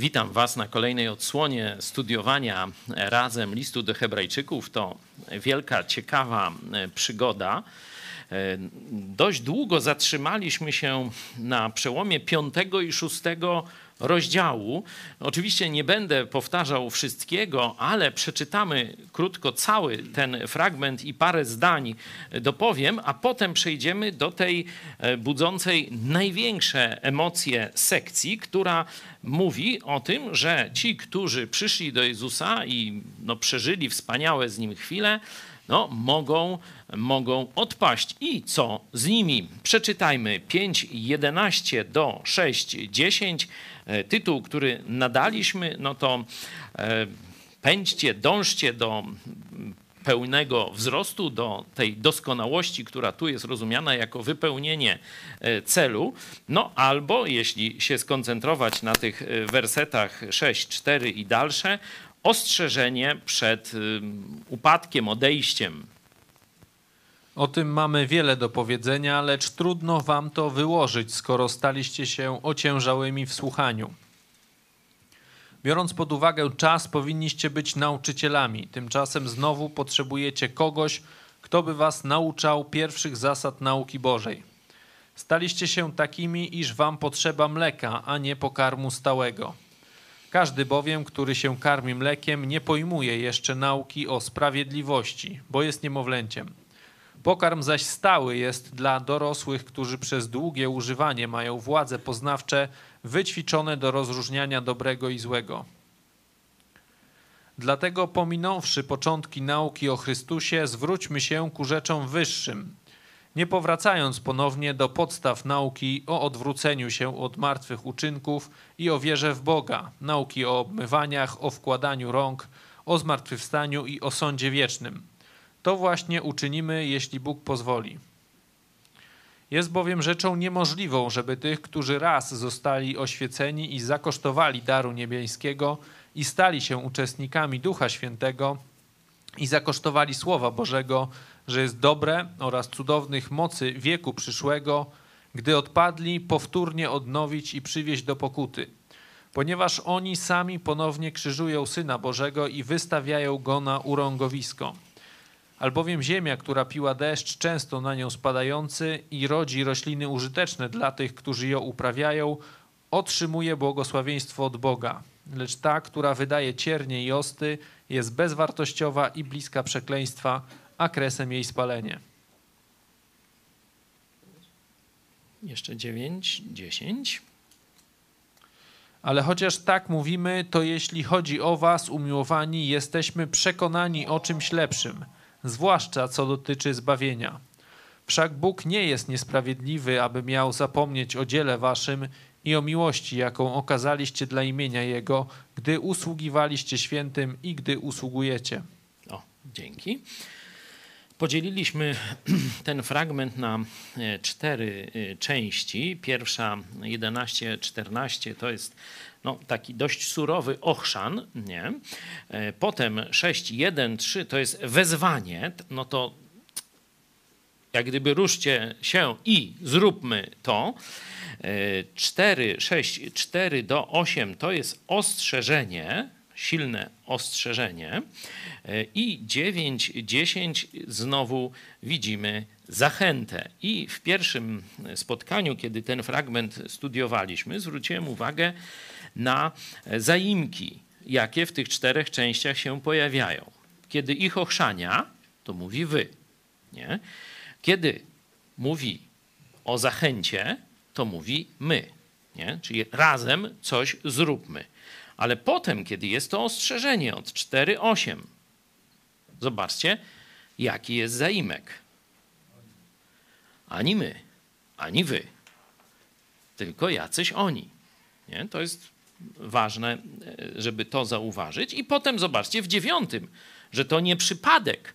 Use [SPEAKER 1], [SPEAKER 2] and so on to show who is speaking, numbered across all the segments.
[SPEAKER 1] Witam Was na kolejnej odsłonie studiowania razem listu do Hebrajczyków. To wielka, ciekawa e, przygoda. E, dość długo zatrzymaliśmy się na przełomie piątego i szóstego rozdziału. Oczywiście nie będę powtarzał wszystkiego, ale przeczytamy krótko cały ten fragment i parę zdań dopowiem, a potem przejdziemy do tej e, budzącej największe emocje sekcji, która mówi o tym, że ci, którzy przyszli do Jezusa i no, przeżyli wspaniałe z Nim chwile, no, mogą, mogą odpaść. I co z nimi? Przeczytajmy 5:11 do 6:10. E, tytuł, który nadaliśmy, no to e, pędźcie, dążcie do pełnego wzrostu, do tej doskonałości, która tu jest rozumiana jako wypełnienie e, celu. No albo, jeśli się skoncentrować na tych wersetach 6, 4 i dalsze, ostrzeżenie przed upadkiem, odejściem.
[SPEAKER 2] O tym mamy wiele do powiedzenia, lecz trudno wam to wyłożyć, skoro staliście się ociężałymi w słuchaniu. Biorąc pod uwagę czas, powinniście być nauczycielami. Tymczasem znowu potrzebujecie kogoś, kto by was nauczał pierwszych zasad nauki Bożej. Staliście się takimi, iż wam potrzeba mleka, a nie pokarmu stałego. Każdy bowiem, który się karmi mlekiem, nie pojmuje jeszcze nauki o sprawiedliwości, bo jest niemowlęciem. Pokarm zaś stały jest dla dorosłych, którzy przez długie używanie mają władze poznawcze wyćwiczone do rozróżniania dobrego i złego. Dlatego pominąwszy początki nauki o Chrystusie, zwróćmy się ku rzeczom wyższym, nie powracając ponownie do podstaw nauki o odwróceniu się od martwych uczynków i o wierze w Boga, nauki o obmywaniach, o wkładaniu rąk, o zmartwychwstaniu i o sądzie wiecznym. To właśnie uczynimy, jeśli Bóg pozwoli. Jest bowiem rzeczą niemożliwą, żeby tych, którzy raz zostali oświeceni i zakosztowali daru niebiańskiego i stali się uczestnikami Ducha Świętego i zakosztowali Słowa Bożego, że jest dobre oraz cudownych mocy wieku przyszłego, gdy odpadli, powtórnie odnowić i przywieźć do pokuty. Ponieważ oni sami ponownie krzyżują Syna Bożego i wystawiają Go na urągowisko. Albowiem ziemia, która piła deszcz, często na nią spadający i rodzi rośliny użyteczne dla tych, którzy ją uprawiają, otrzymuje błogosławieństwo od Boga. Lecz ta, która wydaje ciernie i osty, jest bezwartościowa i bliska przekleństwa, a kresem jej spalenie.
[SPEAKER 1] Jeszcze dziewięć, dziesięć.
[SPEAKER 2] Ale chociaż tak mówimy, to jeśli chodzi o Was, umiłowani, jesteśmy przekonani o czymś lepszym – zwłaszcza co dotyczy zbawienia. Wszak Bóg nie jest niesprawiedliwy, aby miał zapomnieć o dziele waszym i o miłości, jaką okazaliście dla imienia Jego, gdy usługiwaliście świętym i gdy usługujecie.
[SPEAKER 1] O, dzięki. Podzieliliśmy ten fragment na e, cztery e, części. Pierwsza 11-14 to jest no, taki dość surowy ochrzan, nie? E, potem 6, 1, 3 to jest wezwanie, no to jak gdyby ruszcie się i zróbmy to. 4, 6, 4 do 8 to jest ostrzeżenie, silne ostrzeżenie. E, I 9, 10 znowu widzimy zachętę. I w pierwszym spotkaniu, kiedy ten fragment studiowaliśmy, zwróciłem uwagę, na zaimki, jakie w tych czterech częściach się pojawiają. Kiedy ich ochrzania, to mówi wy. Nie? Kiedy mówi o zachęcie, to mówi my. Nie? Czyli razem coś zróbmy. Ale potem, kiedy jest to ostrzeżenie od 4.8, zobaczcie, jaki jest zaimek. Ani my, ani wy, tylko jacyś oni. Nie? To jest ważne, e, żeby to zauważyć. I potem zobaczcie w dziewiątym, że to nie przypadek.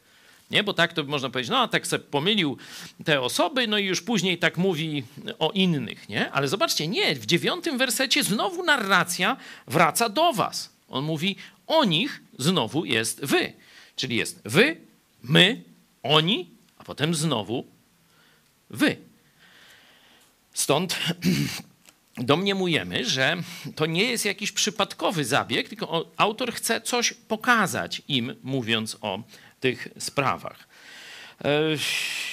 [SPEAKER 1] Nie? Bo tak to można powiedzieć, no a tak sobie pomylił te osoby, no i już później tak mówi o innych, nie? Ale zobaczcie, nie, w dziewiątym wersecie znowu narracja wraca do was. On mówi, o nich znowu jest wy. Czyli jest wy, my, oni, a potem znowu wy. Stąd domniemujemy, że to nie jest jakiś przypadkowy zabieg, tylko autor chce coś pokazać im, mówiąc o tych sprawach. E,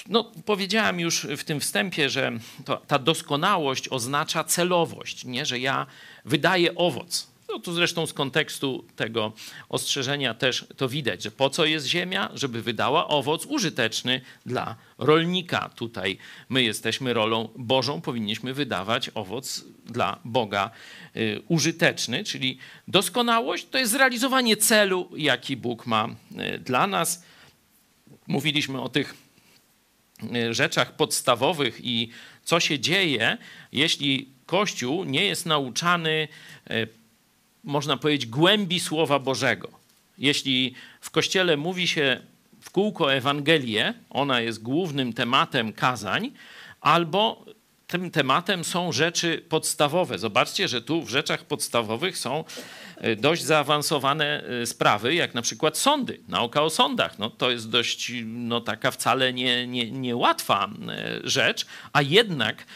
[SPEAKER 1] no, powiedziałem już w tym wstępie, że to, ta doskonałość oznacza celowość, nie? że ja wydaję owoc. No tu zresztą z kontekstu tego ostrzeżenia też to widać, że po co jest ziemia? Żeby wydała owoc użyteczny dla rolnika. Tutaj my jesteśmy rolą Bożą, powinniśmy wydawać owoc dla Boga y, użyteczny, czyli doskonałość to jest zrealizowanie celu, jaki Bóg ma y, dla nas. Mówiliśmy o tych y, rzeczach podstawowych i co się dzieje, jeśli Kościół nie jest nauczany można powiedzieć, głębi Słowa Bożego. Jeśli w Kościele mówi się w kółko Ewangelię, ona jest głównym tematem kazań, albo tym tematem są rzeczy podstawowe. Zobaczcie, że tu w rzeczach podstawowych są e, dość zaawansowane e, sprawy, jak na przykład sądy, nauka o sądach. No, to jest dość no, taka wcale nie, nie, niełatwa e, rzecz, a jednak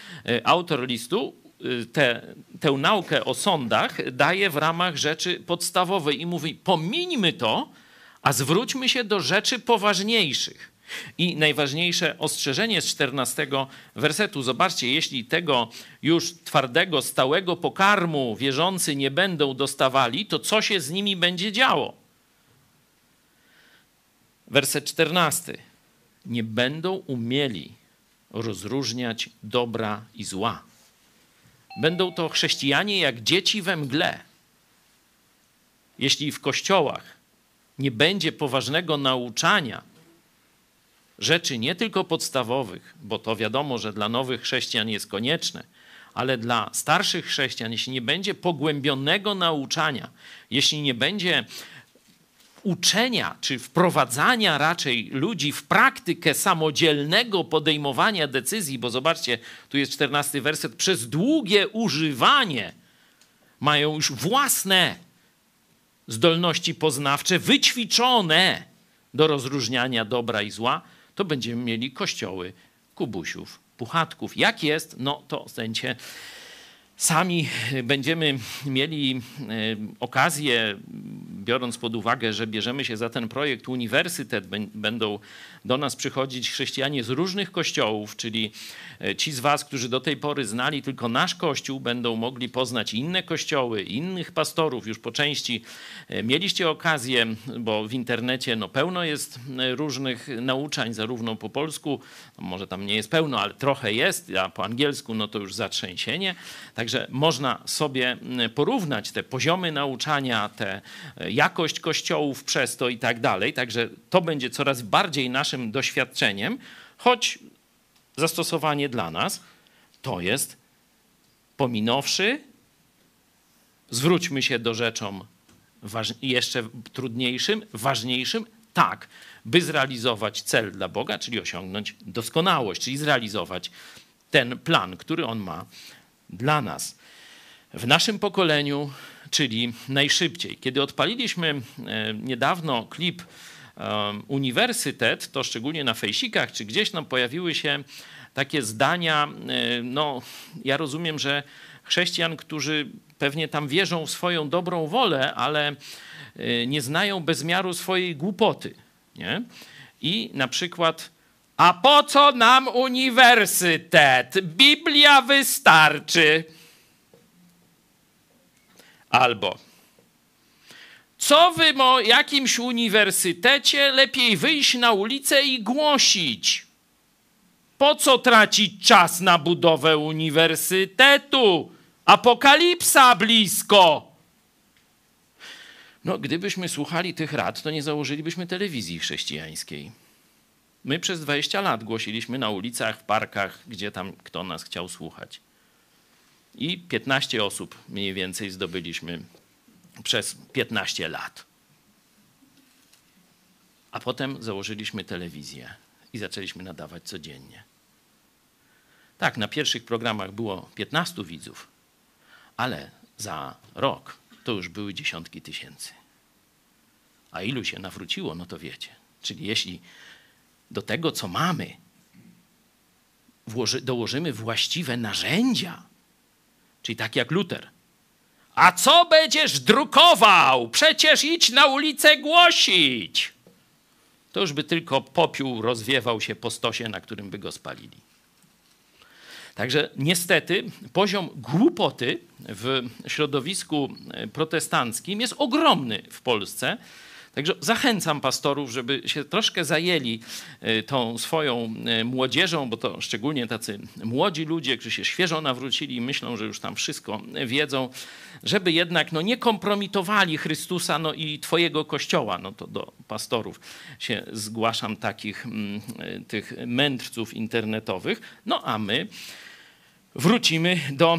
[SPEAKER 1] autor listu te, tę naukę o sądach daje w ramach rzeczy podstawowej i mówi: pomińmy to, a zwróćmy się do rzeczy poważniejszych. I najważniejsze ostrzeżenie z 14 wersetu. Zobaczcie, jeśli tego już twardego, stałego pokarmu wierzący nie będą dostawali, to co się z nimi będzie działo? Werset 14. Nie będą umieli rozróżniać dobra i zła. Będą to chrześcijanie jak dzieci we mgle. Jeśli w kościołach nie będzie poważnego nauczania rzeczy nie tylko podstawowych, bo to wiadomo, że dla nowych chrześcijan jest konieczne, ale dla starszych chrześcijan, jeśli nie będzie pogłębionego nauczania, jeśli nie będzie uczenia czy wprowadzania raczej ludzi w praktykę samodzielnego podejmowania decyzji, bo zobaczcie, tu jest czternasty werset, przez długie używanie mają już własne zdolności poznawcze, wyćwiczone do rozróżniania dobra i zła, to będziemy mieli kościoły kubusiów, puchatków. Jak jest, no to zdjęcie Sami będziemy mieli e, okazję, biorąc pod uwagę, że bierzemy się za ten projekt uniwersytet, będą do nas przychodzić chrześcijanie z różnych kościołów, czyli e, ci z Was, którzy do tej pory znali tylko nasz kościół, będą mogli poznać inne kościoły, innych pastorów. Już po części e, mieliście okazję, bo w internecie no, pełno jest różnych nauczań, zarówno po polsku, może tam nie jest pełno, ale trochę jest, a po angielsku no to już zatrzęsienie. Tak Także można sobie porównać te poziomy nauczania, tę e, jakość kościołów przez to i tak dalej. Także to będzie coraz bardziej naszym doświadczeniem, choć zastosowanie dla nas to jest pominąwszy, zwróćmy się do rzeczom jeszcze trudniejszym, ważniejszym, tak, by zrealizować cel dla Boga, czyli osiągnąć doskonałość, czyli zrealizować ten plan, który On ma dla nas. W naszym pokoleniu, czyli najszybciej. Kiedy odpaliliśmy e, niedawno klip Uniwersytet, to szczególnie na fejsikach czy gdzieś nam pojawiły się takie zdania, e, no ja rozumiem, że chrześcijan, którzy pewnie tam wierzą w swoją dobrą wolę, ale nie znają bezmiaru swojej głupoty. Nie? I na przykład a po co nam uniwersytet? Biblia wystarczy. Albo co wy o jakimś uniwersytecie lepiej wyjść na ulicę i głosić? Po co tracić czas na budowę uniwersytetu? Apokalipsa blisko. No, gdybyśmy słuchali tych rad, to nie założylibyśmy telewizji chrześcijańskiej. My przez 20 lat głosiliśmy na ulicach, w parkach, gdzie tam kto nas chciał słuchać. I 15 osób mniej więcej zdobyliśmy przez 15 lat. A potem założyliśmy telewizję i zaczęliśmy nadawać codziennie. Tak, na pierwszych programach było 15 widzów, ale za rok to już były dziesiątki tysięcy. A ilu się nawróciło, no to wiecie. Czyli jeśli do tego, co mamy, dołożymy właściwe narzędzia, czyli tak jak Luter. A co będziesz drukował? Przecież idź na ulicę głosić. To już by tylko popiół rozwiewał się po stosie, na którym by go spalili. Także niestety poziom głupoty w środowisku protestanckim jest ogromny w Polsce. Także zachęcam pastorów, żeby się troszkę zajęli e, tą swoją e, młodzieżą, bo to szczególnie tacy młodzi ludzie, którzy się świeżo nawrócili i myślą, że już tam wszystko wiedzą, żeby jednak no, nie kompromitowali Chrystusa no, i Twojego Kościoła. No to do pastorów się zgłaszam takich mm, e, tych mędrców internetowych. No a my wrócimy do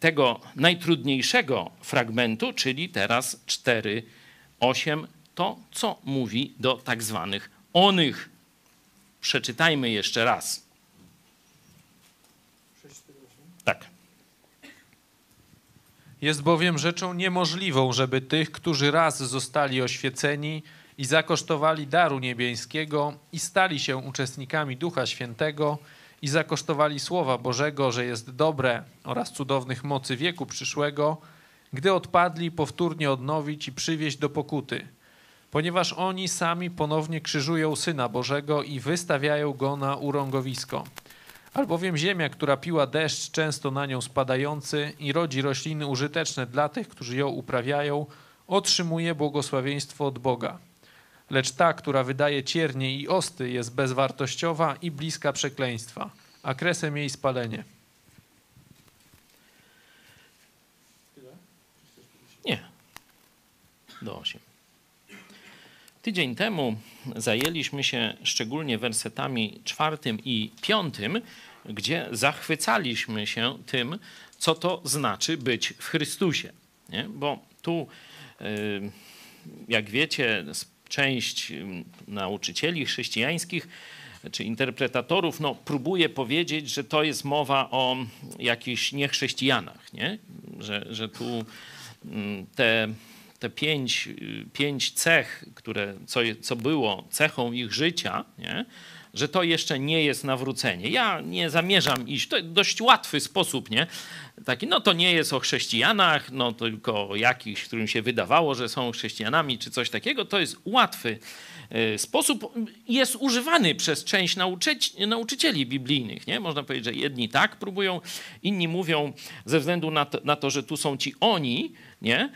[SPEAKER 1] tego najtrudniejszego fragmentu, czyli teraz 4:8 to, co mówi do tak zwanych onych. Przeczytajmy jeszcze raz. Tak.
[SPEAKER 2] Jest bowiem rzeczą niemożliwą, żeby tych, którzy raz zostali oświeceni i zakosztowali daru niebiańskiego i stali się uczestnikami Ducha Świętego i zakosztowali Słowa Bożego, że jest dobre oraz cudownych mocy wieku przyszłego, gdy odpadli, powtórnie odnowić i przywieźć do pokuty – ponieważ oni sami ponownie krzyżują Syna Bożego i wystawiają Go na urągowisko. Albowiem ziemia, która piła deszcz często na nią spadający i rodzi rośliny użyteczne dla tych, którzy ją uprawiają, otrzymuje błogosławieństwo od Boga. Lecz ta, która wydaje ciernie i osty, jest bezwartościowa i bliska przekleństwa, a kresem jej spalenie.
[SPEAKER 1] Nie. Do osiem. Tydzień temu zajęliśmy się szczególnie wersetami czwartym i piątym, gdzie zachwycaliśmy się tym, co to znaczy być w Chrystusie. Nie? Bo tu, y, jak wiecie, część y, nauczycieli chrześcijańskich czy interpretatorów no, próbuje powiedzieć, że to jest mowa o jakichś niechrześcijanach, nie? Że, że tu mm, te te pięć, pięć cech, które, co, co było cechą ich życia, nie? że to jeszcze nie jest nawrócenie. Ja nie zamierzam iść, to dość łatwy sposób, nie? Taki, no to nie jest o chrześcijanach, no tylko o jakichś, którym się wydawało, że są chrześcijanami, czy coś takiego. To jest łatwy e, sposób, jest używany przez część nauczycieli biblijnych, nie? Można powiedzieć, że jedni tak próbują, inni mówią ze względu na to, na to że tu są ci oni, nie? E,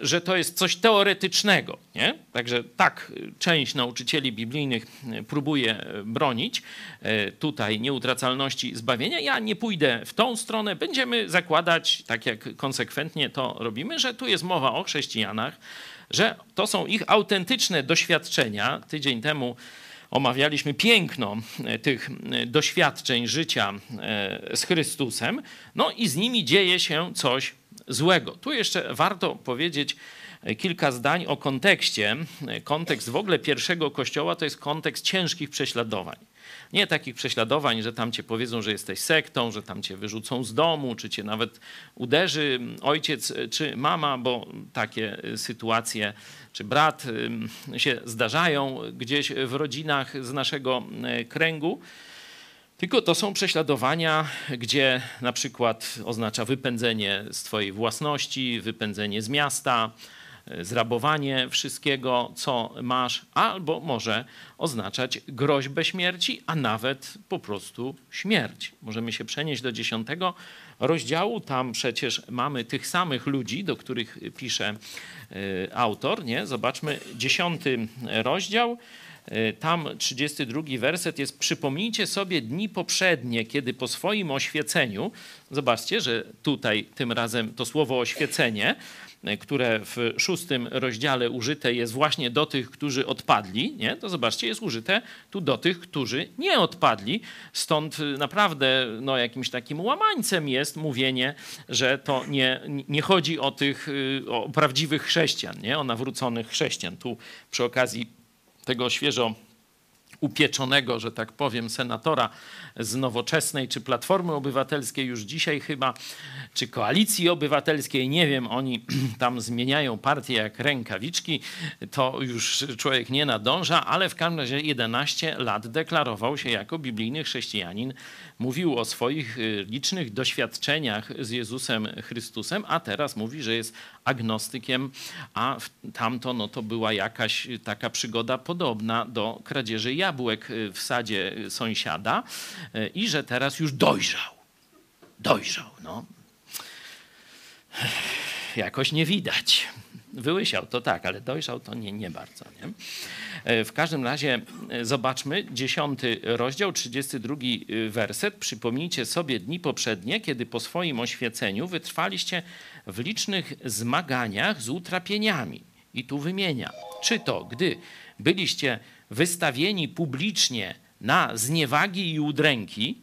[SPEAKER 1] że to jest coś teoretycznego. Nie? Także tak część nauczycieli biblijnych e, próbuje bronić e, tutaj nieutracalności zbawienia. Ja nie pójdę w tą stronę. Będziemy zakładać, tak jak konsekwentnie to robimy, że tu jest mowa o chrześcijanach, że to są ich autentyczne doświadczenia. Tydzień temu omawialiśmy piękno tych doświadczeń życia z Chrystusem, no i z nimi dzieje się coś złego. Tu jeszcze warto powiedzieć e, kilka zdań o kontekście. E, kontekst w ogóle pierwszego kościoła to jest kontekst ciężkich prześladowań. Nie takich prześladowań, że tam cię powiedzą, że jesteś sektą, że tam cię wyrzucą z domu, czy cię nawet uderzy ojciec e, czy mama, bo takie sytuacje, czy brat się zdarzają gdzieś w rodzinach z naszego kręgu. Tylko to są prześladowania, gdzie na przykład oznacza wypędzenie z Twojej własności, wypędzenie z miasta, e, zrabowanie wszystkiego, co masz, albo może oznaczać groźbę śmierci, a nawet po prostu śmierć. Możemy się przenieść do dziesiątego rozdziału. Tam przecież mamy tych samych ludzi, do których pisze e, autor. Nie? Zobaczmy dziesiąty rozdział. Y, tam 32 werset jest: Przypomnijcie sobie dni poprzednie, kiedy po swoim oświeceniu, zobaczcie, że tutaj tym razem to słowo oświecenie, y, które w szóstym rozdziale użyte jest właśnie do tych, którzy odpadli, nie? to zobaczcie, jest użyte tu do tych, którzy nie odpadli. Stąd y, naprawdę no, jakimś takim łamańcem jest mówienie, że to nie, nie chodzi o tych o prawdziwych chrześcijan, nie? o nawróconych chrześcijan. Tu przy okazji tego świeżo upieczonego, że tak powiem, senatora z Nowoczesnej czy Platformy Obywatelskiej już dzisiaj chyba, czy Koalicji Obywatelskiej, nie wiem, oni tam zmieniają partię jak rękawiczki, to już człowiek nie nadąża, ale w każdym razie 11 lat deklarował się jako biblijny chrześcijanin, mówił o swoich y, licznych doświadczeniach z Jezusem Chrystusem, a teraz mówi, że jest agnostykiem, a tamto no to była jakaś taka przygoda podobna do kradzieży jabłek y, w sadzie sąsiada y, i że teraz już dojrzał. Dojrzał, no. Jakoś nie widać. Wyłysiał to tak, ale dojrzał to nie, nie bardzo. Nie? E, w każdym razie e, zobaczmy, dziesiąty rozdział, 32 e, werset. Przypomnijcie sobie dni poprzednie, kiedy po swoim oświeceniu wytrwaliście w licznych zmaganiach z utrapieniami. I tu wymienia, czy to gdy byliście wystawieni publicznie na zniewagi i udręki,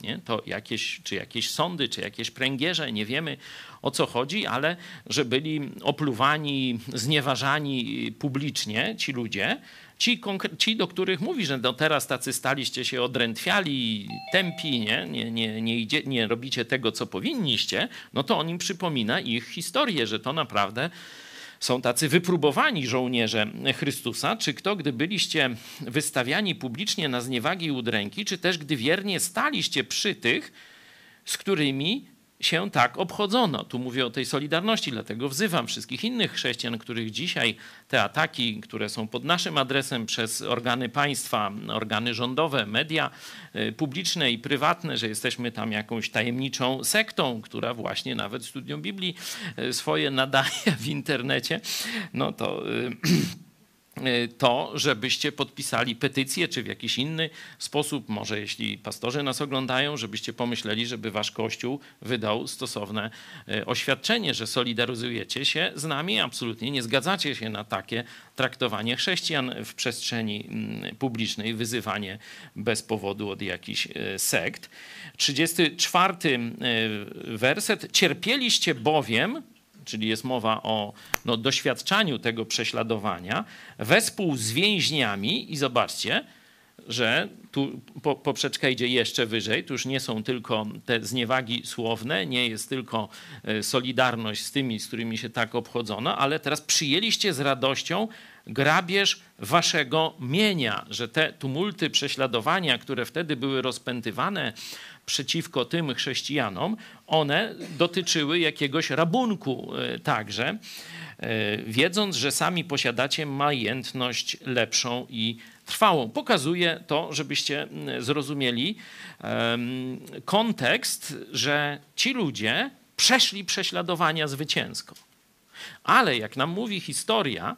[SPEAKER 1] nie? To jakieś, czy jakieś sądy, czy jakieś pręgierze, nie wiemy o co chodzi, ale że byli opluwani, znieważani publicznie ci ludzie, ci, ci do których mówi, że do teraz tacy staliście się odrętwiali, tępi, nie? Nie, nie, nie, idzie, nie robicie tego, co powinniście, no to on im przypomina ich historię, że to naprawdę są tacy wypróbowani żołnierze Chrystusa, czy kto, gdy byliście wystawiani publicznie na zniewagi i udręki, czy też gdy wiernie staliście przy tych, z którymi się tak obchodzono. Tu mówię o tej solidarności, dlatego wzywam wszystkich innych chrześcijan, których dzisiaj te ataki, które są pod naszym adresem przez organy państwa, organy rządowe, media y, publiczne i prywatne, że jesteśmy tam jakąś tajemniczą sektą, która właśnie nawet studium Biblii y, swoje nadaje w internecie, no to y, to, żebyście podpisali petycję, czy w jakiś inny sposób, może jeśli pastorzy nas oglądają, żebyście pomyśleli, żeby wasz kościół wydał stosowne y, oświadczenie, że solidaryzujecie się z nami, absolutnie nie zgadzacie się na takie traktowanie chrześcijan w przestrzeni mm, publicznej, wyzywanie bez powodu od jakichś y, sekt. 34 werset. Cierpieliście bowiem, czyli jest mowa o no, doświadczaniu tego prześladowania, wespół z więźniami i zobaczcie, że tu po, poprzeczka idzie jeszcze wyżej, tu już nie są tylko te zniewagi słowne, nie jest tylko e, solidarność z tymi, z którymi się tak obchodzono, ale teraz przyjęliście z radością grabież waszego mienia, że te tumulty prześladowania, które wtedy były rozpętywane przeciwko tym chrześcijanom, one dotyczyły jakiegoś rabunku e, także, e, wiedząc, że sami posiadacie majętność lepszą i trwałą. Pokazuje to, żebyście zrozumieli kontekst, że ci ludzie przeszli prześladowania zwycięsko. Ale jak nam mówi historia,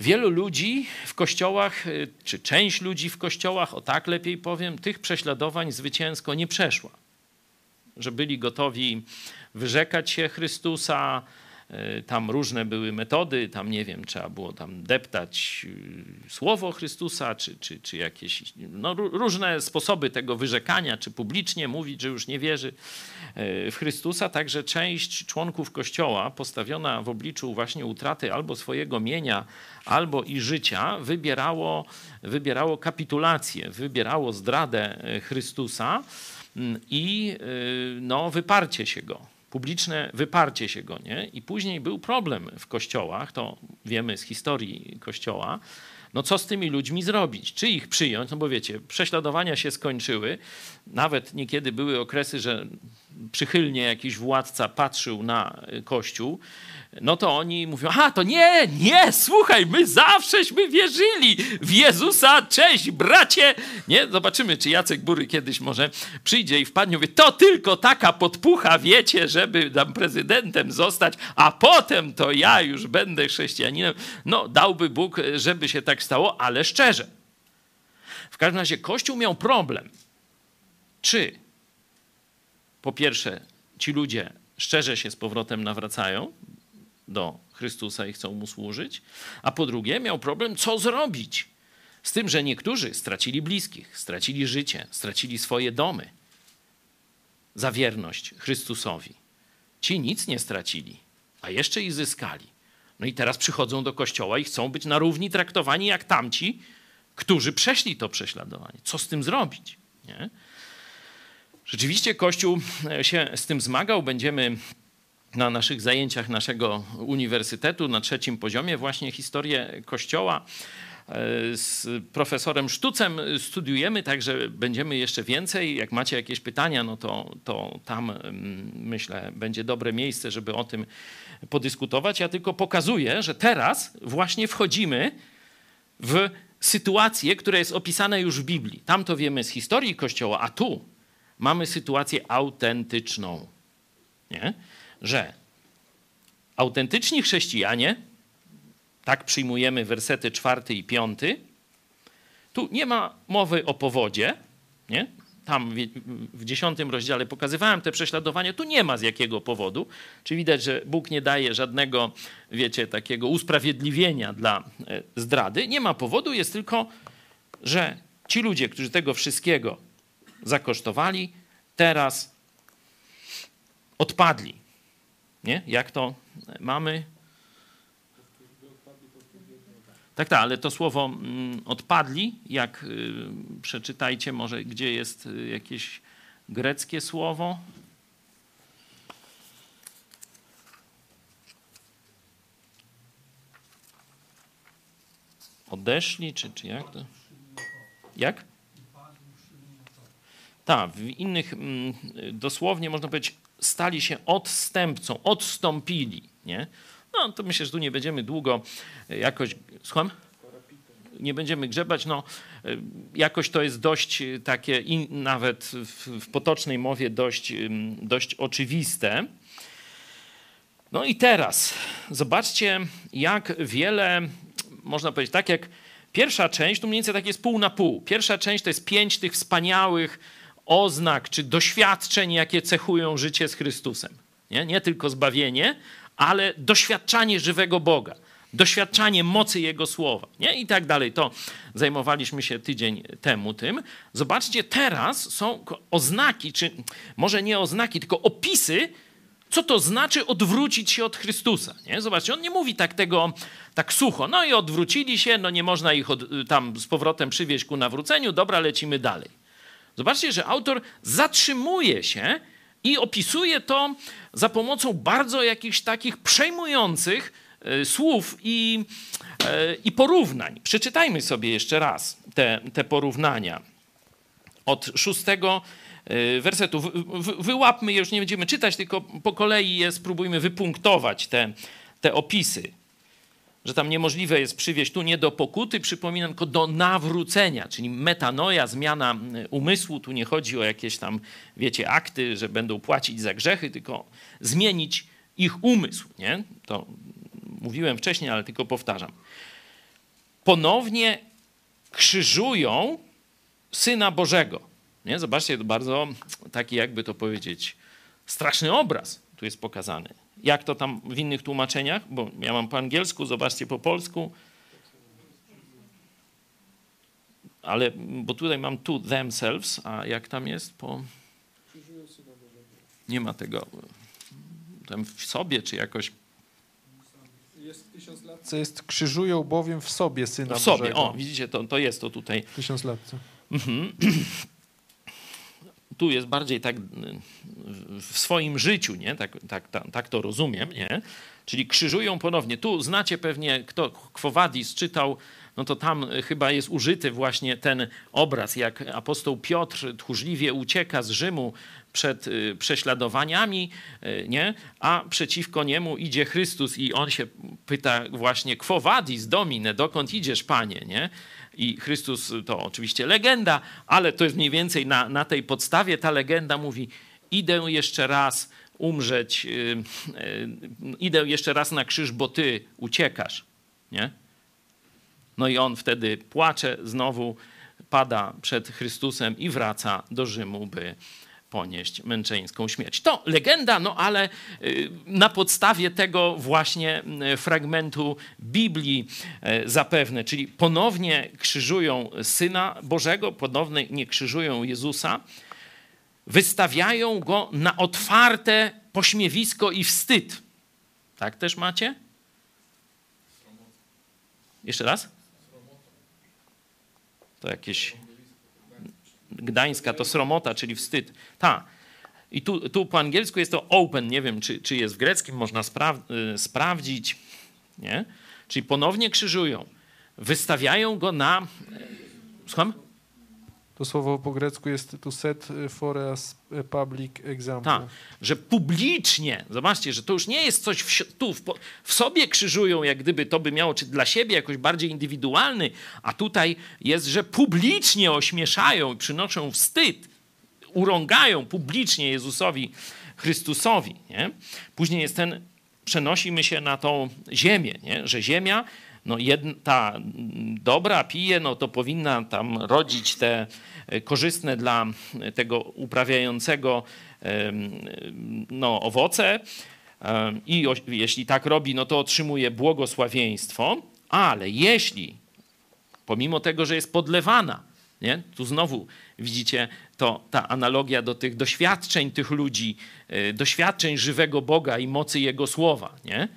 [SPEAKER 1] Wielu ludzi w kościołach, y, czy część ludzi w kościołach, o tak lepiej powiem, tych prześladowań zwycięsko nie przeszła. Że byli gotowi wyrzekać się Chrystusa, tam różne były metody, tam nie wiem, trzeba było tam deptać y, słowo Chrystusa, czy, czy, czy jakieś no, różne sposoby tego wyrzekania, czy publicznie mówić, że już nie wierzy y, w Chrystusa. Także część członków Kościoła postawiona w obliczu właśnie utraty albo swojego mienia, albo i życia, wybierało, wybierało kapitulację, wybierało zdradę Chrystusa mm, i no, wyparcie się go publiczne wyparcie się go, nie? I później był problem w kościołach, to wiemy z historii kościoła, no co z tymi ludźmi zrobić? Czy ich przyjąć? No bo wiecie, prześladowania się skończyły. Nawet niekiedy były okresy, że przychylnie jakiś władca patrzył na Kościół no to oni mówią, a to nie, nie, słuchaj, my zawsześmy wierzyli w Jezusa, cześć bracie. Nie, zobaczymy, czy Jacek Bury kiedyś może przyjdzie i wpadnie, mówi, to tylko taka podpucha, wiecie, żeby tam prezydentem zostać, a potem to ja już będę chrześcijaninem. No, dałby Bóg, żeby się tak stało, ale szczerze. W każdym razie Kościół miał problem. Czy po pierwsze ci ludzie szczerze się z powrotem nawracają, do Chrystusa i chcą mu służyć. A po drugie, miał problem, co zrobić z tym, że niektórzy stracili bliskich, stracili życie, stracili swoje domy za wierność Chrystusowi. Ci nic nie stracili, a jeszcze i zyskali. No i teraz przychodzą do kościoła i chcą być na równi traktowani jak tamci, którzy przeszli to prześladowanie. Co z tym zrobić? Nie? Rzeczywiście Kościół się z tym zmagał. Będziemy na naszych zajęciach naszego uniwersytetu na trzecim poziomie właśnie historię Kościoła e, z profesorem Sztucem studiujemy, także będziemy jeszcze więcej. Jak macie jakieś pytania, no to, to tam mm, myślę będzie dobre miejsce, żeby o tym podyskutować. Ja tylko pokazuję, że teraz właśnie wchodzimy w sytuację, która jest opisana już w Biblii. Tam to wiemy z historii Kościoła, a tu mamy sytuację autentyczną. Nie? Że autentyczni chrześcijanie, tak przyjmujemy wersety czwarty i piąty, tu nie ma mowy o powodzie, nie? tam w dziesiątym rozdziale pokazywałem te prześladowania, tu nie ma z jakiego powodu. Czy widać, że Bóg nie daje żadnego, wiecie, takiego usprawiedliwienia dla e, zdrady. Nie ma powodu, jest tylko, że ci ludzie, którzy tego wszystkiego zakosztowali, teraz odpadli. Nie? Jak to mamy? Tak, tak, ale to słowo mm, odpadli, jak y, przeczytajcie może, gdzie jest y, jakieś greckie słowo. Odeszli, czy, czy jak to? Jak? Tak, w innych mm, dosłownie można powiedzieć, stali się odstępcą, odstąpili, nie? No to myślę, że tu nie będziemy długo jakoś. Słucham? Nie będziemy grzebać. No, jakoś to jest dość takie, nawet w, potocznej mowie, dość, dość oczywiste. No i teraz zobaczcie, jak wiele, można powiedzieć, tak jak pierwsza część, tu mniej więcej tak jest pół na pół. Pierwsza część to jest pięć tych wspaniałych oznak czy doświadczeń, jakie cechują życie z Chrystusem. Nie, nie tylko zbawienie, ale doświadczanie żywego Boga, doświadczanie mocy Jego słowa, nie? i tak dalej. To zajmowaliśmy się tydzień temu tym. Zobaczcie, teraz są oznaki, czy może nie oznaki, tylko opisy, co to znaczy odwrócić się od Chrystusa. Nie? Zobaczcie, on nie mówi tak tego tak sucho. No i odwrócili się, no nie można ich od, tam z powrotem przywieźć ku nawróceniu, dobra, lecimy dalej. Zobaczcie, że autor zatrzymuje się i opisuje to za pomocą bardzo jakichś takich przejmujących e, słów i, e, i porównań. Przeczytajmy sobie jeszcze raz te, te porównania. Od szóstego e, wersetu. wyłapmy je, już nie będziemy czytać, tylko po kolei je spróbujmy wypunktować, te, te opisy że tam niemożliwe jest przywieść tu nie do pokuty, przypominam, tylko do nawrócenia, czyli metanoja, zmiana mm, umysłu. Tu nie chodzi o jakieś tam, wiecie, akty, że będą płacić za grzechy, tylko zmienić ich umysł. Nie? To mówiłem wcześniej, ale tylko powtarzam. Ponownie krzyżują Syna Bożego. Nie? Zobaczcie, to bardzo taki, jakby to powiedzieć, straszny obraz tu jest pokazany. Jak to tam w innych tłumaczeniach? Bo ja mam po angielsku, zobaczcie po polsku. Ale, bo tutaj mam tu themselves, a jak tam jest po... Nie ma tego tam w sobie, czy jakoś...
[SPEAKER 2] Jest tysiąc lat. Co jest krzyżują bowiem w sobie Syna
[SPEAKER 1] W sobie, Bożego. o, widzicie, to, to jest to tutaj.
[SPEAKER 2] Tysiąc lat.
[SPEAKER 1] Mhm. Tu jest bardziej tak w swoim życiu, nie? Tak, tak, tak, tak to rozumiem, nie? Czyli krzyżują ponownie. Tu znacie pewnie, kto Kwowadis czytał, no to tam chyba jest użyty właśnie ten obraz, jak apostoł Piotr tchórzliwie ucieka z Rzymu przed y, prześladowaniami, y, nie? a przeciwko niemu idzie Chrystus i on się pyta właśnie, quo vadis domine, dokąd idziesz, panie? Nie? I Chrystus to oczywiście legenda, ale to jest mniej więcej na, na tej podstawie. Ta legenda mówi: Idę jeszcze raz umrzeć, yy, yy, idę jeszcze raz na krzyż, bo ty uciekasz. Nie? No i on wtedy płacze, znowu pada przed Chrystusem i wraca do Rzymu, by ponieść męczeńską śmierć. To legenda, no ale y, na podstawie tego właśnie y, fragmentu Biblii y, zapewne, czyli ponownie krzyżują Syna Bożego, ponownie nie krzyżują Jezusa, wystawiają Go na otwarte pośmiewisko i wstyd. Tak też macie? Jeszcze raz? To jakieś Gdańska to sromota, czyli wstyd. Ta. I tu, tu po angielsku jest to open, nie wiem, czy, czy jest w greckim, można spra y, sprawdzić. Nie? Czyli ponownie krzyżują. Wystawiają go na. Słucham?
[SPEAKER 3] To słowo po grecku jest to set for a public example.
[SPEAKER 1] Tak, że publicznie, zobaczcie, że to już nie jest coś w, tu w, w, sobie krzyżują, jak gdyby to by miało, czy dla siebie jakoś bardziej indywidualny, a tutaj jest, że publicznie ośmieszają i przynoszą wstyd, urągają publicznie Jezusowi Chrystusowi. Nie? Później jest ten, przenosimy się na tą ziemię, nie? że ziemia no jedna, ta dobra pije, no to powinna tam rodzić te korzystne dla tego uprawiającego no, owoce. I jeśli tak robi, no to otrzymuje błogosławieństwo, ale jeśli pomimo tego, że jest podlewana, nie? tu znowu widzicie to, ta analogia do tych doświadczeń tych ludzi, e, doświadczeń żywego Boga i mocy Jego słowa. Nie?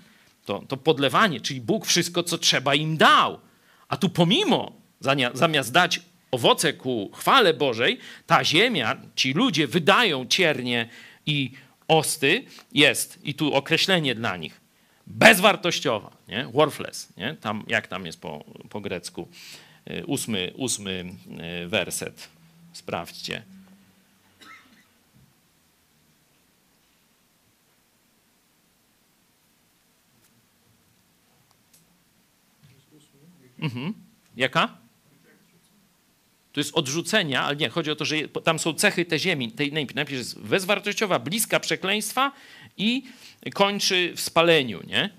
[SPEAKER 1] to, to podlewanie, czyli Bóg wszystko, co trzeba im dał. A tu pomimo, zamiast dać owoce ku chwale Bożej, ta ziemia, ci ludzie wydają ciernie i osty, jest, i tu określenie dla nich, bezwartościowa, nie? worthless, nie? Tam, jak tam jest po, po grecku, y, ósmy, ósmy y, werset, sprawdźcie. Mhm. Jaka? To jest odrzucenia, ale nie, chodzi o to, że tam są cechy tej ziemi. Tej, najpierw jest bezwartościowa, bliska przekleństwa i kończy w spaleniu, nie?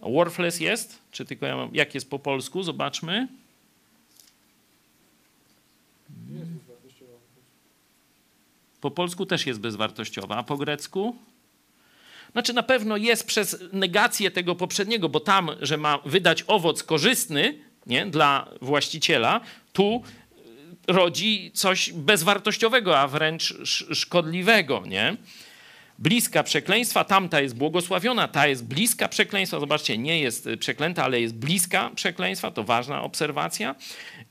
[SPEAKER 1] Worthless jest? Czy tylko ja mam, jak jest po polsku? Zobaczmy. Po polsku też jest bezwartościowa, a po grecku? Znaczy na pewno jest przez negację tego poprzedniego, bo tam, że ma wydać owoc korzystny nie, dla właściciela, tu y, rodzi coś bezwartościowego, a wręcz szkodliwego. Nie? Bliska przekleństwa, tamta jest błogosławiona, ta jest bliska przekleństwa. Zobaczcie, nie jest przeklęta, ale jest bliska przekleństwa, to ważna obserwacja.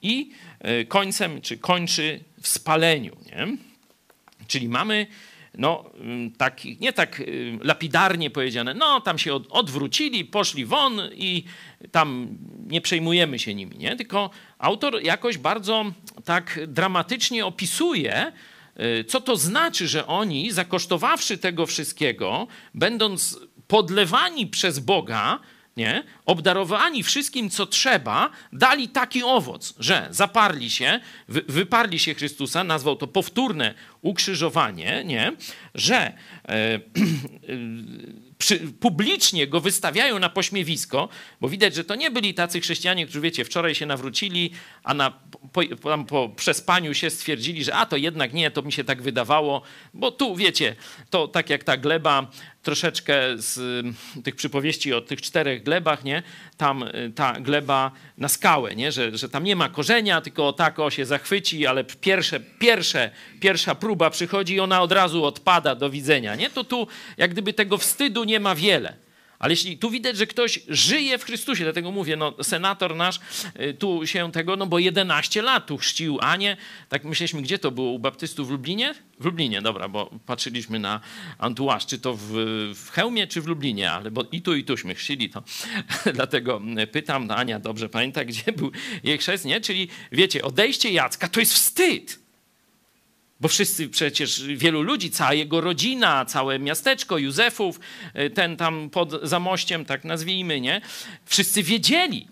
[SPEAKER 1] I y, końcem, czy kończy w spaleniu. Nie? Czyli mamy no, mm, tak, nie tak y, lapidarnie powiedziane, no tam się odwrócili, poszli won i tam nie przejmujemy się nimi, nie? Tylko autor jakoś bardzo tak dramatycznie opisuje, y, co to znaczy, że oni, zakosztowawszy tego wszystkiego, będąc podlewani przez Boga, nie? obdarowani wszystkim, co trzeba, dali taki owoc, że zaparli się, wy, wyparli się Chrystusa, nazwał to powtórne ukrzyżowanie, nie? że e, e, przy, publicznie go wystawiają na pośmiewisko, bo widać, że to nie byli tacy chrześcijanie, którzy, wiecie, wczoraj się nawrócili, a na, po, po, po przespaniu się stwierdzili, że a to jednak nie, to mi się tak wydawało, bo tu, wiecie, to tak jak ta gleba troszeczkę z tych przypowieści o tych czterech glebach, nie? Tam y, ta gleba na skałę, nie? Że, że tam nie ma korzenia, tylko tak o się zachwyci, ale pierwsze, pierwsze, pierwsza próba przychodzi i ona od razu odpada, do widzenia, nie? To tu jak gdyby tego wstydu nie ma wiele. Ale jeśli tu widać, że ktoś żyje w Chrystusie, dlatego mówię, no senator nasz y, tu się tego, no bo 11 lat tu chrzcił Anię, tak myśleliśmy, gdzie to było, u baptystów w Lublinie? W Lublinie, dobra, bo patrzyliśmy na Antuaż, czy to w, w czy w Lublinie, ale bo i tu, i tuśmy chrzcili, to dlatego pytam, no Ania dobrze pamięta, gdzie był jej chrzest, nie? Czyli wiecie, odejście Jacka to jest wstyd. Bo wszyscy przecież, wielu ludzi, cała jego rodzina, całe miasteczko, Józefów, y, ten tam pod zamościem, tak nazwijmy, nie? Wszyscy wiedzieli,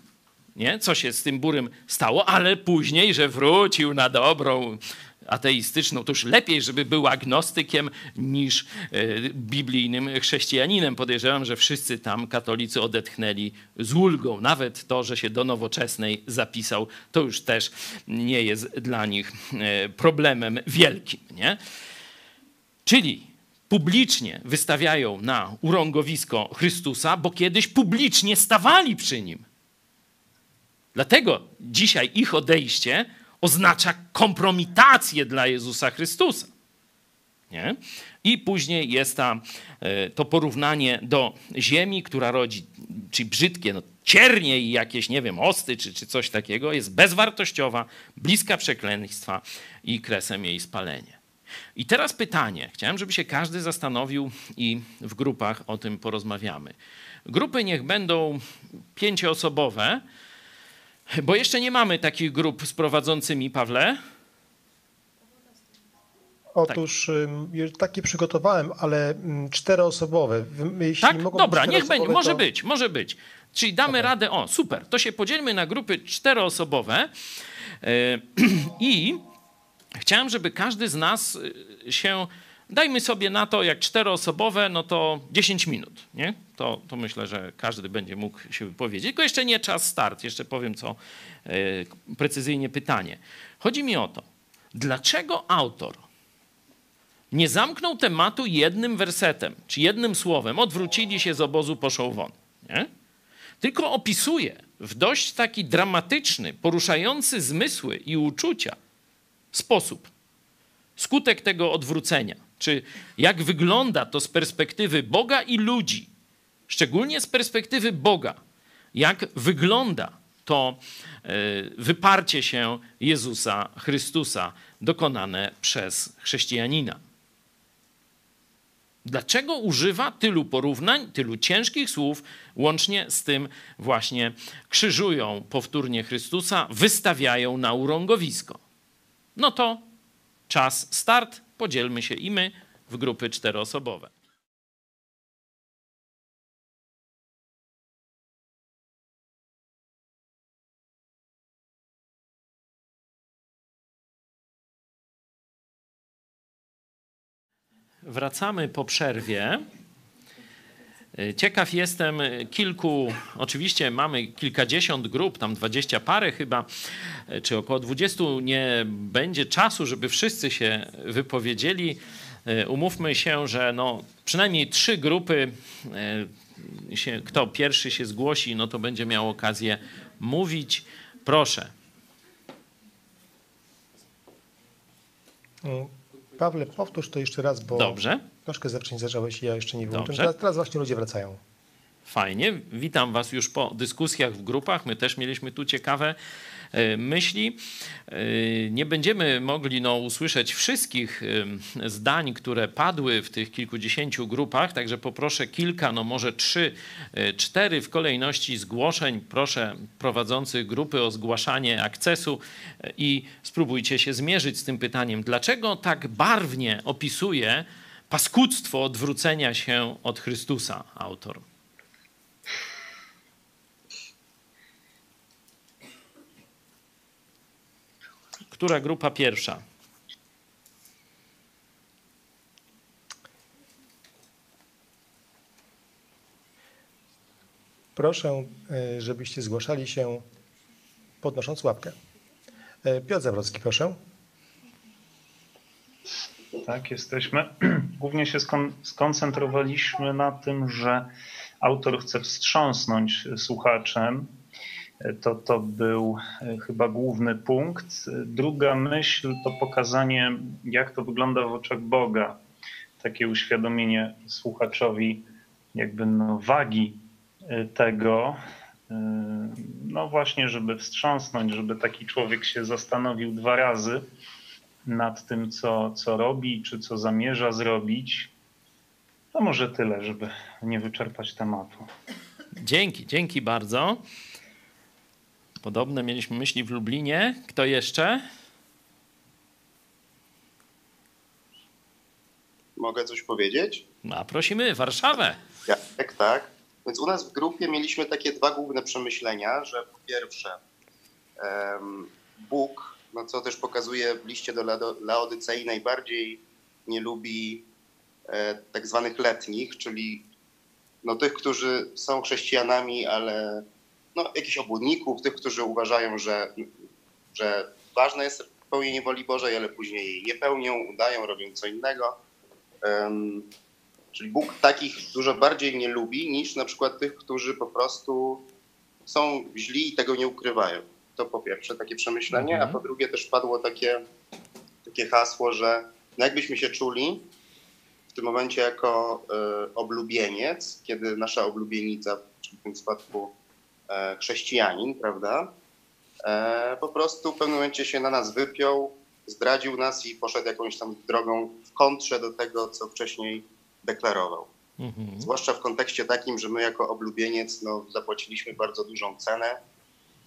[SPEAKER 1] nie? co się z tym burym stało, ale później, że wrócił na dobrą ateistyczną, to już lepiej, żeby był agnostykiem niż e, biblijnym chrześcijaninem. Podejrzewam, że wszyscy tam katolicy odetchnęli z ulgą. Nawet to, że się do nowoczesnej zapisał, to już też nie jest dla nich e, problemem wielkim. Nie? Czyli publicznie wystawiają na urągowisko Chrystusa, bo kiedyś publicznie stawali przy nim. Dlatego dzisiaj ich odejście oznacza kompromitację dla Jezusa Chrystusa. Nie? I później jest ta, e, to porównanie do ziemi, która rodzi, czyli brzydkie, no, ciernie i jakieś, nie wiem, osty czy, czy coś takiego, jest bezwartościowa, bliska przekleństwa i kresem jej spalenie. I teraz pytanie. Chciałem, żeby się każdy zastanowił i w grupach o tym porozmawiamy. Grupy niech będą pięcioosobowe, bo jeszcze nie mamy takich grup z prowadzącymi, Pawle.
[SPEAKER 4] Otóż tak. takie przygotowałem, ale mm, czteroosobowe.
[SPEAKER 1] Jeśli tak? Dobra, niech będzie, może to... być, może być. Czyli damy okay. radę, o super, to się podzielmy na grupy czteroosobowe yy, i chciałem, żeby każdy z nas y, się, dajmy sobie na to, jak czteroosobowe, no to 10 minut, nie? To, to myślę, że każdy będzie mógł się wypowiedzieć. Tylko jeszcze nie czas start, jeszcze powiem co yy, precyzyjnie pytanie. Chodzi mi o to, dlaczego autor nie zamknął tematu jednym wersetem, czy jednym słowem, odwrócili się z obozu, poszło won, nie? Tylko opisuje w dość taki dramatyczny, poruszający zmysły i uczucia sposób. Skutek tego odwrócenia, czy jak wygląda to z perspektywy Boga i ludzi, szczególnie z perspektywy Boga, jak wygląda to e, wyparcie się Jezusa Chrystusa dokonane przez chrześcijanina. Dlaczego używa tylu porównań, tylu ciężkich słów, łącznie z tym właśnie krzyżują powtórnie Chrystusa, wystawiają na urągowisko? No to czas start, podzielmy się i my w grupy czteroosobowe. Wracamy po przerwie. Ciekaw jestem kilku, oczywiście mamy kilkadziesiąt grup, tam dwadzieścia parę chyba, czy około dwudziestu nie będzie czasu, żeby wszyscy się wypowiedzieli. Umówmy się, że no, przynajmniej trzy grupy, się, kto pierwszy się zgłosi, no to będzie miał okazję mówić. Proszę.
[SPEAKER 4] Mm. Pawle, powtórz to jeszcze raz, bo
[SPEAKER 1] Dobrze.
[SPEAKER 4] Troszkę zacznie zacząłeś i ja jeszcze nie wyłączyłem. Teraz, teraz właśnie ludzie wracają.
[SPEAKER 1] Fajnie. Witam Was już po dyskusjach w grupach. My też mieliśmy tu ciekawe e, myśli. E, nie będziemy mogli no, usłyszeć wszystkich e, zdań, które padły w tych kilkudziesięciu grupach, także poproszę kilka, no może trzy, cztery w kolejności zgłoszeń. Proszę prowadzących grupy o zgłaszanie akcesu i spróbujcie się zmierzyć z tym pytaniem, dlaczego tak barwnie opisuje paskudztwo odwrócenia się od Chrystusa autor. Która grupa pierwsza?
[SPEAKER 4] Proszę, e, żebyście zgłaszali się podnosząc łapkę. E, Piotr Zawrocki, proszę.
[SPEAKER 5] Tak, jesteśmy. Głównie się skoncentrowaliśmy na tym, że autor chce wstrząsnąć słuchaczem to, to był e, chyba główny punkt. Druga myśl to pokazanie, jak to wygląda w oczach Boga. Takie uświadomienie słuchaczowi jakby no wagi e, tego, e, no właśnie, żeby wstrząsnąć, żeby taki człowiek się zastanowił dwa razy nad tym, co, co robi, czy co zamierza zrobić. No może tyle, żeby nie wyczerpać tematu.
[SPEAKER 1] Dzięki, dzięki bardzo. Podobne mieliśmy myśli w Lublinie. Kto jeszcze?
[SPEAKER 6] Mogę coś powiedzieć?
[SPEAKER 1] No, prosimy, Warszawę.
[SPEAKER 6] Ja, tak, tak. Więc u nas w grupie mieliśmy takie dwa główne przemyślenia, że po pierwsze um, Bóg, no co też pokazuje w liście do Laodycei, najbardziej nie lubi e, tak zwanych letnich, czyli no, tych, którzy są chrześcijanami, ale no, jakichś obłudników, tych, którzy uważają, że, że ważne jest pełnienie woli Bożej, ale później jej nie pełnią, udają, robią co innego. Um, czyli Bóg takich dużo bardziej nie lubi niż na przykład tych, którzy po prostu są źli i tego nie ukrywają. To po pierwsze takie przemyślenie, a po drugie też padło takie, takie hasło, że no jakbyśmy się czuli, tym momencie jako e, oblubieniec, kiedy nasza oblubienica, w tym przypadku e, chrześcijanin, prawda, e, po prostu w pewnym momencie się na nas wypiął, zdradził nas i poszedł jakąś tam drogą w kontrze do tego, co wcześniej deklarował.
[SPEAKER 1] Mhm.
[SPEAKER 6] Zwłaszcza w kontekście takim, że my jako oblubieniec no, zapłaciliśmy bardzo dużą cenę.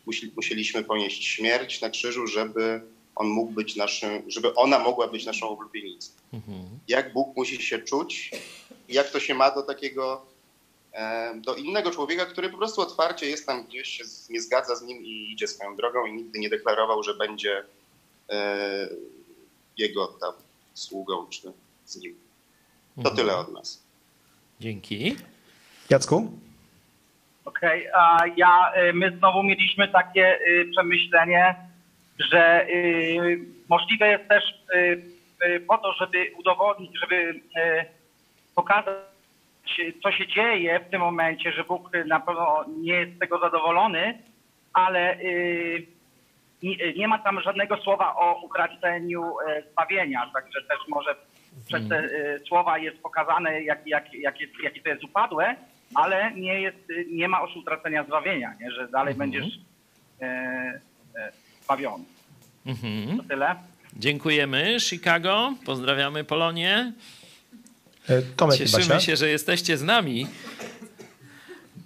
[SPEAKER 6] Musi, musieliśmy ponieść śmierć na krzyżu, żeby on mógł być naszym, żeby ona mogła być naszą oblubienicą.
[SPEAKER 1] Mhm.
[SPEAKER 6] Jak Bóg musi się czuć i jak to się ma do takiego, e, do innego człowieka, który po prostu otwarcie jest tam gdzieś, się z- nie zgadza z nim i idzie swoją drogą i nigdy nie deklarował, że będzie e, jego tam sługą czy z nim. To
[SPEAKER 1] Mhm.
[SPEAKER 6] tyle od nas.
[SPEAKER 1] Dzięki.
[SPEAKER 4] Jacku?
[SPEAKER 7] Okej, a ja, y, my znowu mieliśmy takie y, przemyślenie, że y, możliwe jest też po to, żeby udowodnić, żeby pokazać, co się dzieje w tym momencie, że Bóg na pewno nie jest z tego zadowolony, ale nie, ma tam żadnego słowa o utraceniu e, zbawienia, także też może przez te e, słowa jest pokazane, jak, jak, jak jest, jakie to jest upadłe, ale nie, jest, e, nie ma już utracenia zbawienia, nie? że dalej będziesz e, e, zbawiony.
[SPEAKER 1] Mhm.
[SPEAKER 7] To tyle.
[SPEAKER 1] Dziękujemy. Chicago. Pozdrawiamy Polonię.
[SPEAKER 4] E, Tomek
[SPEAKER 1] Cieszymy
[SPEAKER 4] Basia?
[SPEAKER 1] się, że jesteście z nami.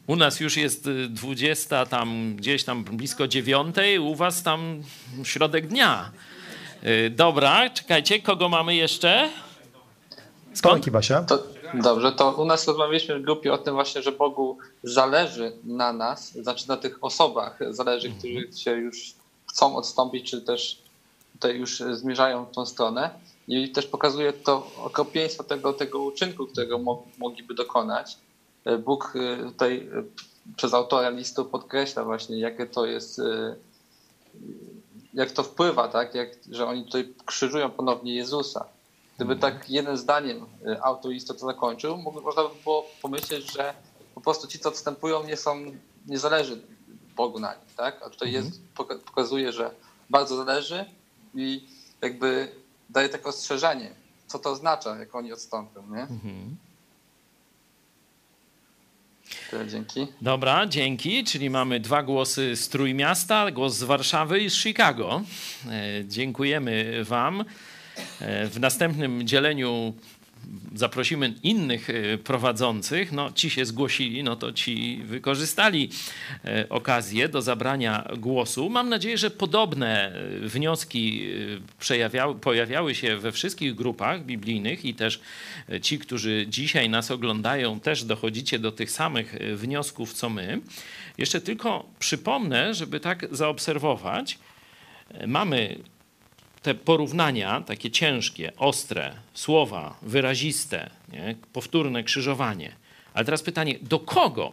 [SPEAKER 1] U nas już jest y, 20, tam gdzieś tam blisko dziewiątej, u was tam środek dnia. Y, Dobra, czekajcie, kogo mamy jeszcze?
[SPEAKER 4] Tomek i Basia?
[SPEAKER 8] To, dobrze, to u nas rozmawialiśmy w grupie o tym właśnie, że Bogu zależy na nas, znaczy na tych osobach zależy, którzy się już chcą odstąpić, czy też tutaj już zmierzają w tą stronę. I też pokazuje to okropieństwo tego, tego uczynku, którego mo, mogliby dokonać. Bóg y, tutaj y, przez autora listu podkreśla właśnie, jakie to jest, y, jak to wpływa, tak? jak, że oni tutaj krzyżują ponownie Jezusa. Gdyby tak jednym zdaniem y, autor listu to zakończył, można by było pomyśleć, że po prostu ci, co odstępują, nie są, nie zależy Bogu na nich, tak? A tutaj jest, poka- pokazuje, że bardzo zależy i jakby daje takie ostrzeżenie, co to oznacza, jak oni odstąpią, nie?
[SPEAKER 1] Mhm.
[SPEAKER 8] Tyle, dzięki.
[SPEAKER 1] Dobra, dzięki. Czyli mamy dwa głosy z Trójmiasta, głos z Warszawy i z Chicago. E, Dziękujemy Wam. E, W następnym dzieleniu zaprosimy innych e, prowadzących. No, ci się zgłosili, no to ci wykorzystali e, okazję do zabrania głosu. Mam nadzieję, że podobne wnioski przejawiały, pojawiały się we wszystkich grupach biblijnych i też ci, którzy dzisiaj nas oglądają, też dochodzicie do tych samych wniosków, co my. Jeszcze tylko przypomnę, żeby tak zaobserwować, mamy te porównania, takie ciężkie, ostre, słowa wyraziste, nie? powtórne krzyżowanie. Ale teraz pytanie, do kogo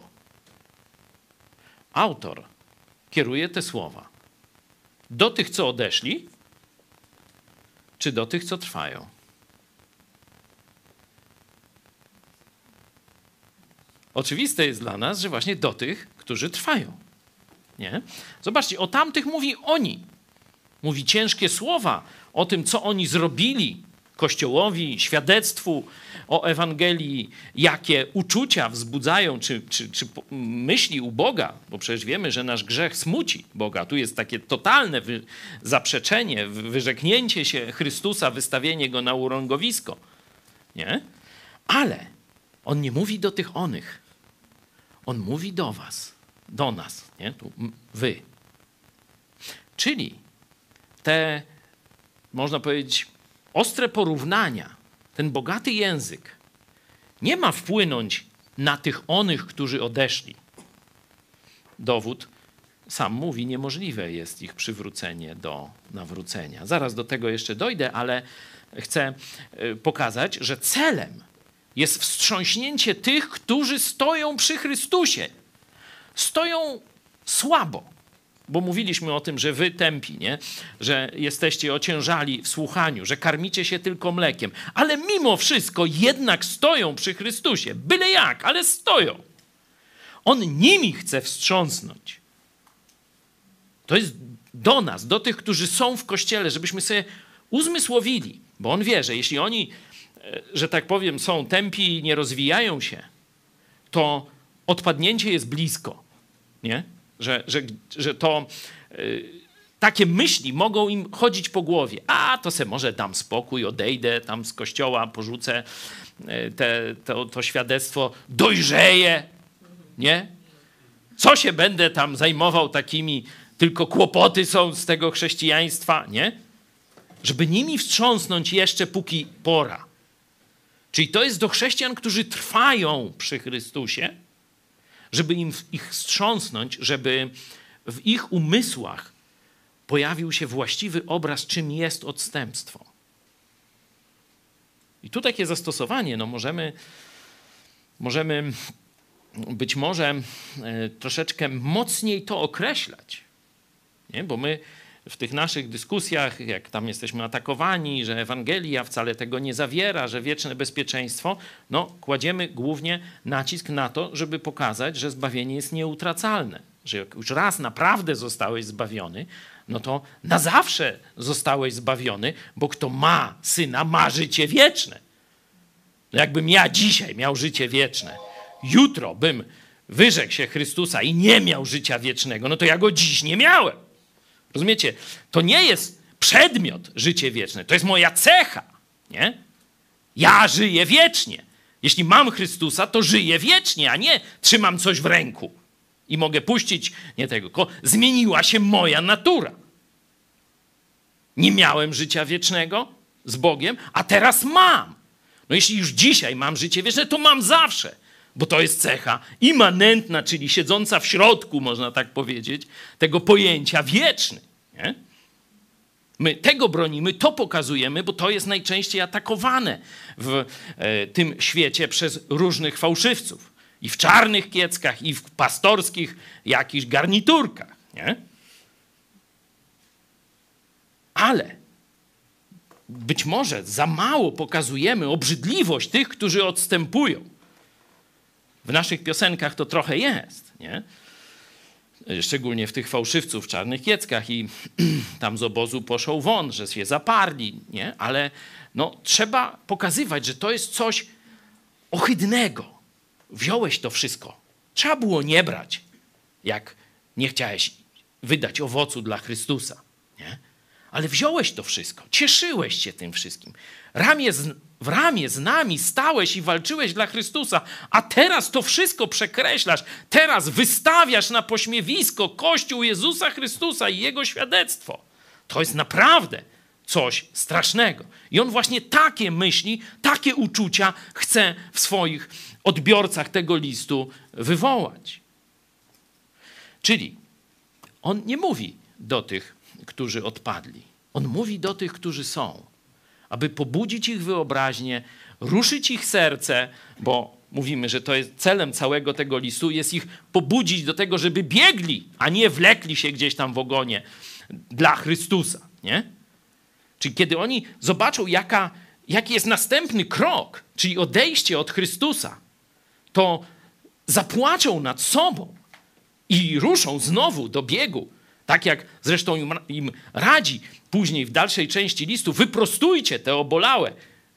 [SPEAKER 1] autor kieruje te słowa? Do tych, co odeszli, czy do tych, co trwają? Oczywiste jest dla nas, że właśnie do tych, którzy trwają. Nie? Zobaczcie, o tamtych mówi oni mówi ciężkie słowa o tym, co oni zrobili Kościołowi, świadectwu o Ewangelii, jakie uczucia wzbudzają, czy, czy, czy myśli u Boga, bo przecież wiemy, że nasz grzech smuci Boga. Tu jest takie totalne wy, zaprzeczenie, wy- wyrzeknięcie się Chrystusa, wystawienie go na urągowisko. Nie? Ale on nie mówi do tych onych. On mówi do was, do nas, nie? Tu, wy. Czyli te, można powiedzieć, ostre porównania, ten bogaty język nie ma wpłynąć na tych onych, którzy odeszli. Dowód sam mówi, niemożliwe jest ich przywrócenie do nawrócenia. Zaraz do tego jeszcze dojdę, ale chcę y, pokazać, że celem jest wstrząśnięcie tych, którzy stoją przy Chrystusie. Stoją słabo bo mówiliśmy o tym, że wy tępi, nie? że jesteście ociężali w słuchaniu, że karmicie się tylko mlekiem, ale mimo wszystko jednak stoją przy Chrystusie. Byle jak, ale stoją. On nimi chce wstrząsnąć. To jest do nas, do tych, którzy są w kościele, żebyśmy sobie uzmysłowili, bo on wie, że jeśli oni że tak powiem, są tępi i nie rozwijają się, to odpadnięcie jest blisko. Nie? Że, że, że to y, takie myśli mogą im chodzić po głowie. A to se może dam spokój, odejdę tam z kościoła, porzucę y, te, to, to świadectwo, dojrzeję. Nie? Co się będę tam zajmował takimi, tylko kłopoty są z tego chrześcijaństwa, nie? Żeby nimi wstrząsnąć jeszcze póki pora. Czyli to jest do chrześcijan, którzy trwają przy Chrystusie, żeby im ich wstrząsnąć, żeby w ich umysłach pojawił się właściwy obraz, czym jest odstępstwo. I tu takie zastosowanie, no możemy, możemy być może e, troszeczkę mocniej to określać, nie? bo my w tych naszych dyskusjach, jak tam jesteśmy atakowani, że Ewangelia wcale tego nie zawiera, że wieczne bezpieczeństwo, no kładziemy głównie nacisk na to, żeby pokazać, że zbawienie jest nieutracalne, że jak już raz naprawdę zostałeś zbawiony, no to na zawsze zostałeś zbawiony, bo kto ma syna, ma życie wieczne. No jakbym ja dzisiaj miał życie wieczne, jutro bym wyrzekł się Chrystusa i nie miał życia wiecznego, no to ja go dziś nie miałem. Rozumiecie? To nie jest przedmiot życie wieczne, to jest moja cecha, nie? Ja żyję wiecznie. Jeśli mam Chrystusa, to żyję wiecznie, a nie trzymam coś w ręku i mogę puścić nie tego. Zmieniła się moja natura. Nie miałem życia wiecznego z Bogiem, a teraz mam. No jeśli już dzisiaj mam życie wieczne, to mam zawsze, bo to jest cecha immanentna, czyli siedząca w środku, można tak powiedzieć, tego pojęcia wieczny. Nie? My tego bronimy, to pokazujemy, bo to jest najczęściej atakowane w e, tym świecie przez różnych fałszywców. I w czarnych kieckach, i w pastorskich jakichś garniturkach. Nie? Ale być może za mało pokazujemy obrzydliwość tych, którzy odstępują. W naszych piosenkach to trochę jest, nie? Szczególnie w tych fałszywców w czarnych kieckach i tam z obozu poszł won, że się zaparli, nie? Ale no, trzeba pokazywać, że to jest coś ohydnego. Wziąłeś to wszystko. Trzeba było nie brać, jak nie chciałeś wydać owocu dla Chrystusa, nie? ale wziąłeś to wszystko, cieszyłeś się tym wszystkim. Ramię w ramię z nami stałeś i walczyłeś dla Chrystusa, a teraz to wszystko przekreślasz. Teraz wystawiasz na pośmiewisko Kościół Jezusa Chrystusa i Jego świadectwo. To jest naprawdę coś strasznego. I on właśnie takie myśli, takie uczucia chce w swoich odbiorcach tego listu wywołać. Czyli on nie mówi do tych którzy odpadli. On mówi do tych, którzy są, aby pobudzić ich wyobraźnię, ruszyć ich serce, bo mówimy, że to jest celem całego tego listu, jest ich pobudzić do tego, żeby biegli, a nie wlekli się gdzieś tam w ogonie dla Chrystusa. Nie? Czyli kiedy oni zobaczą, jaka, jaki jest następny krok, czyli odejście od Chrystusa, to zapłaczą nad sobą i ruszą znowu do biegu tak jak zresztą im, im radzi później w dalszej części listu, wyprostujcie te obolałe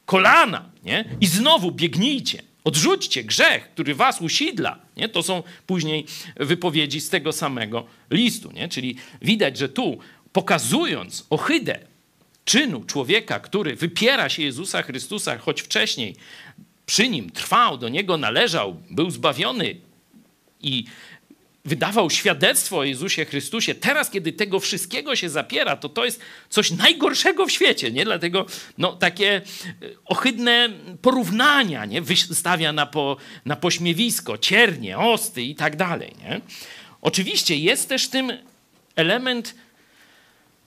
[SPEAKER 1] kolana nie? i znowu biegnijcie. Odrzućcie grzech, który was usidla. Nie? To są później wypowiedzi z tego samego listu. Nie? Czyli widać, że tu pokazując ohydę czynu człowieka, który wypiera się Jezusa Chrystusa, choć wcześniej przy nim trwał, do niego należał, był zbawiony i wydawał świadectwo o Jezusie Chrystusie, teraz, kiedy tego wszystkiego się zapiera, to to jest coś najgorszego w świecie, nie? Dlatego no, takie e, ohydne porównania, nie? Wystawia na, po, na pośmiewisko, ciernie, osty i tak dalej, nie? Oczywiście jest też tym element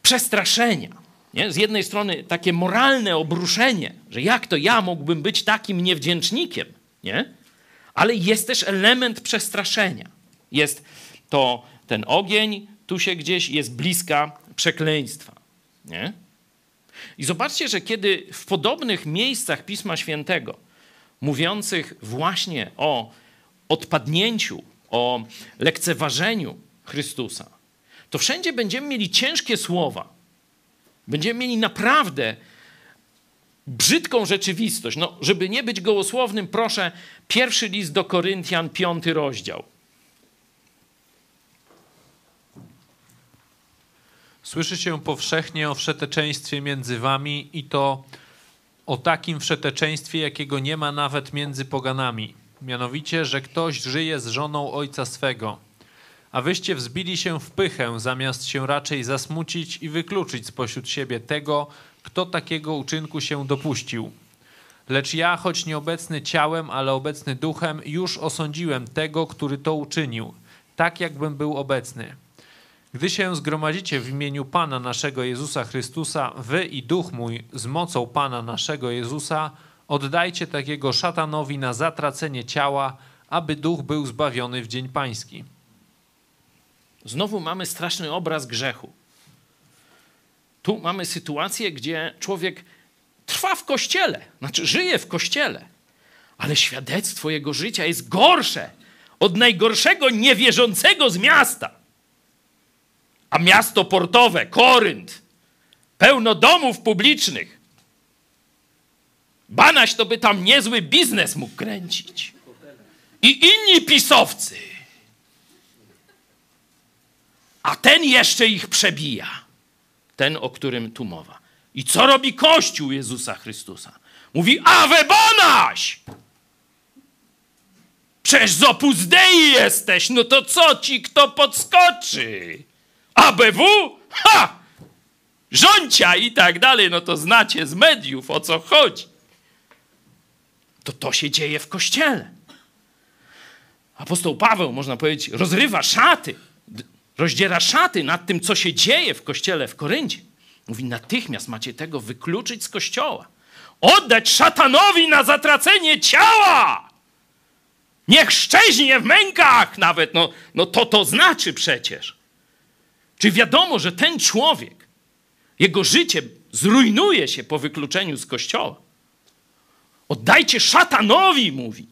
[SPEAKER 1] przestraszenia. Nie? Z jednej strony takie moralne obruszenie, że jak to ja mógłbym być takim niewdzięcznikiem, nie? ale jest też element przestraszenia. Jest to ten ogień, tu się gdzieś jest bliska przekleństwa. Nie? I zobaczcie, że kiedy w podobnych miejscach Pisma Świętego, mówiących właśnie o odpadnięciu, o lekceważeniu Chrystusa, to wszędzie będziemy mieli ciężkie słowa. Będziemy mieli naprawdę brzydką rzeczywistość. No, żeby nie być gołosłownym, proszę, pierwszy list do Koryntian, piąty rozdział.
[SPEAKER 2] Słyszy się powszechnie o wszeteczeństwie między wami i to o takim wszeteczeństwie, jakiego nie ma nawet między poganami. Mianowicie, że ktoś żyje z żoną ojca swego. A wyście wzbili się w pychę, zamiast się raczej zasmucić i wykluczyć spośród siebie tego, kto takiego uczynku się dopuścił. Lecz ja, choć nieobecny ciałem, ale obecny duchem, już osądziłem tego, który to uczynił, tak jakbym był obecny. Gdy się zgromadzicie w imieniu Pana naszego Jezusa Chrystusa, wy i duch mój z mocą Pana naszego Jezusa, oddajcie takiego szatanowi na zatracenie ciała, aby duch był zbawiony w dzień pański.
[SPEAKER 1] Znowu mamy straszny obraz grzechu. Tu mamy sytuację, gdzie człowiek trwa w kościele, znaczy żyje w kościele, ale świadectwo jego życia jest gorsze od najgorszego niewierzącego z miasta. A miasto portowe, Korynt, pełno domów publicznych. Banaś to by tam niezły biznes mógł kręcić. I inni pisowcy. A ten jeszcze ich przebija. Ten, o którym tu mowa. I co robi Kościół Jezusa Chrystusa? Mówi, Awe Banaś! Przecież z Opus Dei jesteś, no to co ci kto podskoczy? ABW? Ha! Rzącia i tak dalej, no to znacie z mediów o co chodzi. To to się dzieje w kościele. Apostoł Paweł, można powiedzieć, rozrywa szaty, rozdziera szaty nad tym, co się dzieje w kościele w Koryncie. Mówi, natychmiast macie tego wykluczyć z kościoła. Oddać szatanowi na zatracenie ciała. Niech szczeźnie w mękach nawet. No, no to to znaczy przecież. Czy wiadomo, że ten człowiek, jego życie zrujnuje się po wykluczeniu z kościoła? Oddajcie szatanowi, mówi.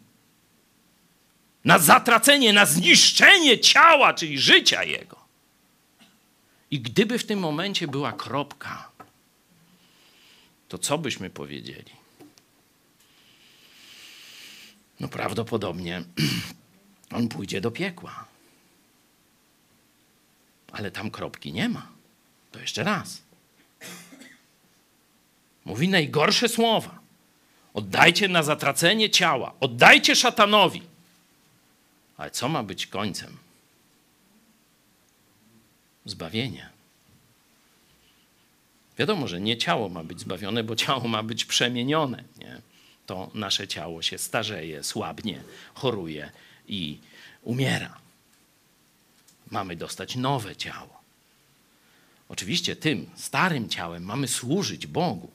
[SPEAKER 1] Na zatracenie, na zniszczenie ciała, czyli życia jego. I gdyby w tym momencie była kropka, to co byśmy powiedzieli? No prawdopodobnie on pójdzie do piekła. Ale tam kropki nie ma. To jeszcze raz. Mówi najgorsze słowa. Oddajcie na zatracenie ciała. Oddajcie szatanowi. Ale co ma być końcem? Zbawienie. Wiadomo, że nie ciało ma być zbawione, bo ciało ma być przemienione. Nie? To nasze ciało się starzeje, słabnie, choruje i umiera. Mamy dostać nowe ciało. Oczywiście tym starym ciałem mamy służyć Bogu.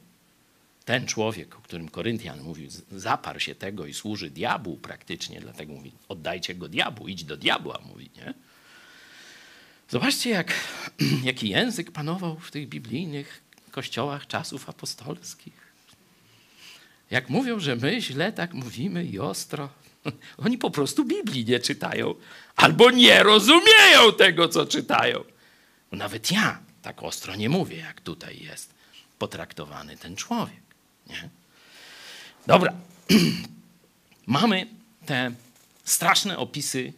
[SPEAKER 1] Ten człowiek, o którym Koryntian mówił, zaparł się tego i służy diabłu praktycznie, dlatego mówi, oddajcie go diabłu, idź do diabła, mówi, nie? Zobaczcie, jak, jaki język panował w tych biblijnych kościołach czasów apostolskich. Jak mówią, że my źle tak mówimy i ostro, oni po prostu Biblii nie czytają albo nie rozumieją tego, co czytają. Nawet ja tak ostro nie mówię, jak tutaj jest potraktowany ten człowiek. Nie? Dobra. Mamy te straszne opisy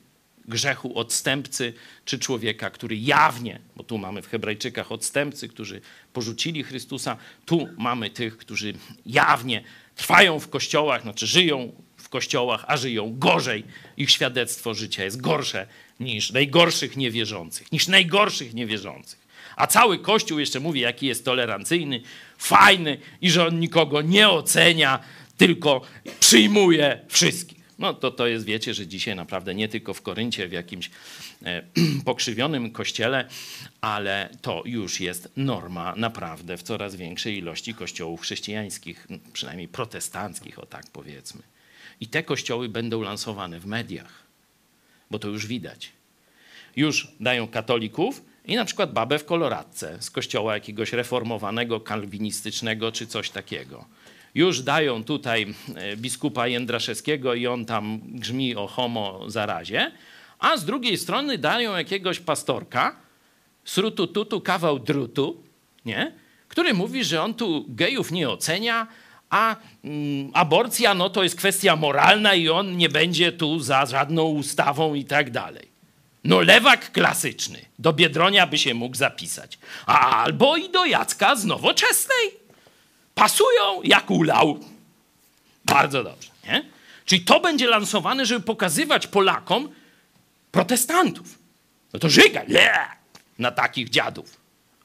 [SPEAKER 1] grzechu odstępcy czy człowieka, który jawnie, bo tu mamy w Hebrajczykach odstępcy, którzy porzucili Chrystusa, tu mamy tych, którzy jawnie trwają w kościołach, znaczy żyją kościołach, a żyją gorzej. Ich świadectwo życia jest gorsze niż najgorszych niewierzących, niż najgorszych niewierzących. A cały Kościół jeszcze mówi, jaki jest tolerancyjny, fajny i że on nikogo nie ocenia, tylko przyjmuje wszystkich. No to to jest, wiecie, że dzisiaj naprawdę nie tylko w Koryncie, w jakimś e, pokrzywionym kościele, ale to już jest norma naprawdę w coraz większej ilości kościołów chrześcijańskich, przynajmniej protestanckich, o tak powiedzmy. I te kościoły będą lansowane w mediach, bo to już widać. Już dają katolików, i na przykład babę w koloradce z kościoła jakiegoś reformowanego, kalwinistycznego czy coś takiego. Już dają tutaj e, biskupa Jędraszewskiego i on tam grzmi o homo zarazie, a z drugiej strony dają jakiegoś pastorka, srutu tutu kawał drutu, nie? który mówi, że on tu gejów nie ocenia, a mm, aborcja no to jest kwestia moralna i on nie będzie tu za żadną ustawą i tak dalej. No lewak klasyczny, do Biedronia by się mógł zapisać. Albo i do Jacka z Nowoczesnej. Pasują jak ulał. Bardzo dobrze, nie? Czyli to będzie lansowane, żeby pokazywać Polakom protestantów. No to żyga, le, na takich dziadów.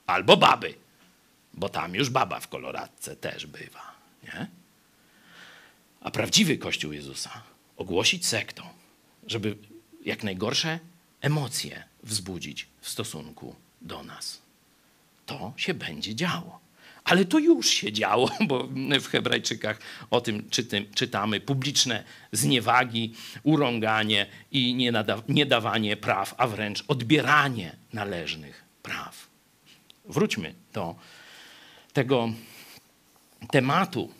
[SPEAKER 1] Albo baby, bo tam już baba w koloradce też bywa, nie? A prawdziwy Kościół Jezusa ogłosić sektą, żeby jak najgorsze emocje wzbudzić w stosunku do nas. To się będzie działo. Ale to już się działo, bo w Hebrajczykach o tym czytamy. Publiczne zniewagi, urąganie i niedawanie praw, a wręcz odbieranie należnych praw. Wróćmy do tego tematu,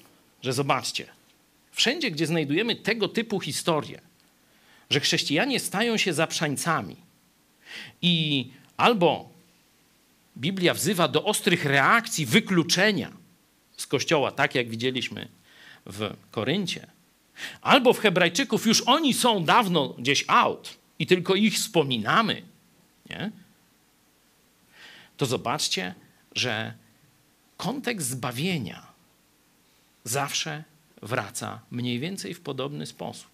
[SPEAKER 1] że zobaczcie, wszędzie, gdzie znajdujemy tego typu historie, że chrześcijanie stają się zaprzańcami i albo Biblia wzywa do ostrych reakcji, wykluczenia z kościoła, tak jak widzieliśmy w Koryncie, albo w Hebrajczyków już oni są dawno gdzieś out i tylko ich wspominamy, nie? to zobaczcie, że kontekst zbawienia zawsze wraca mniej więcej w podobny sposób.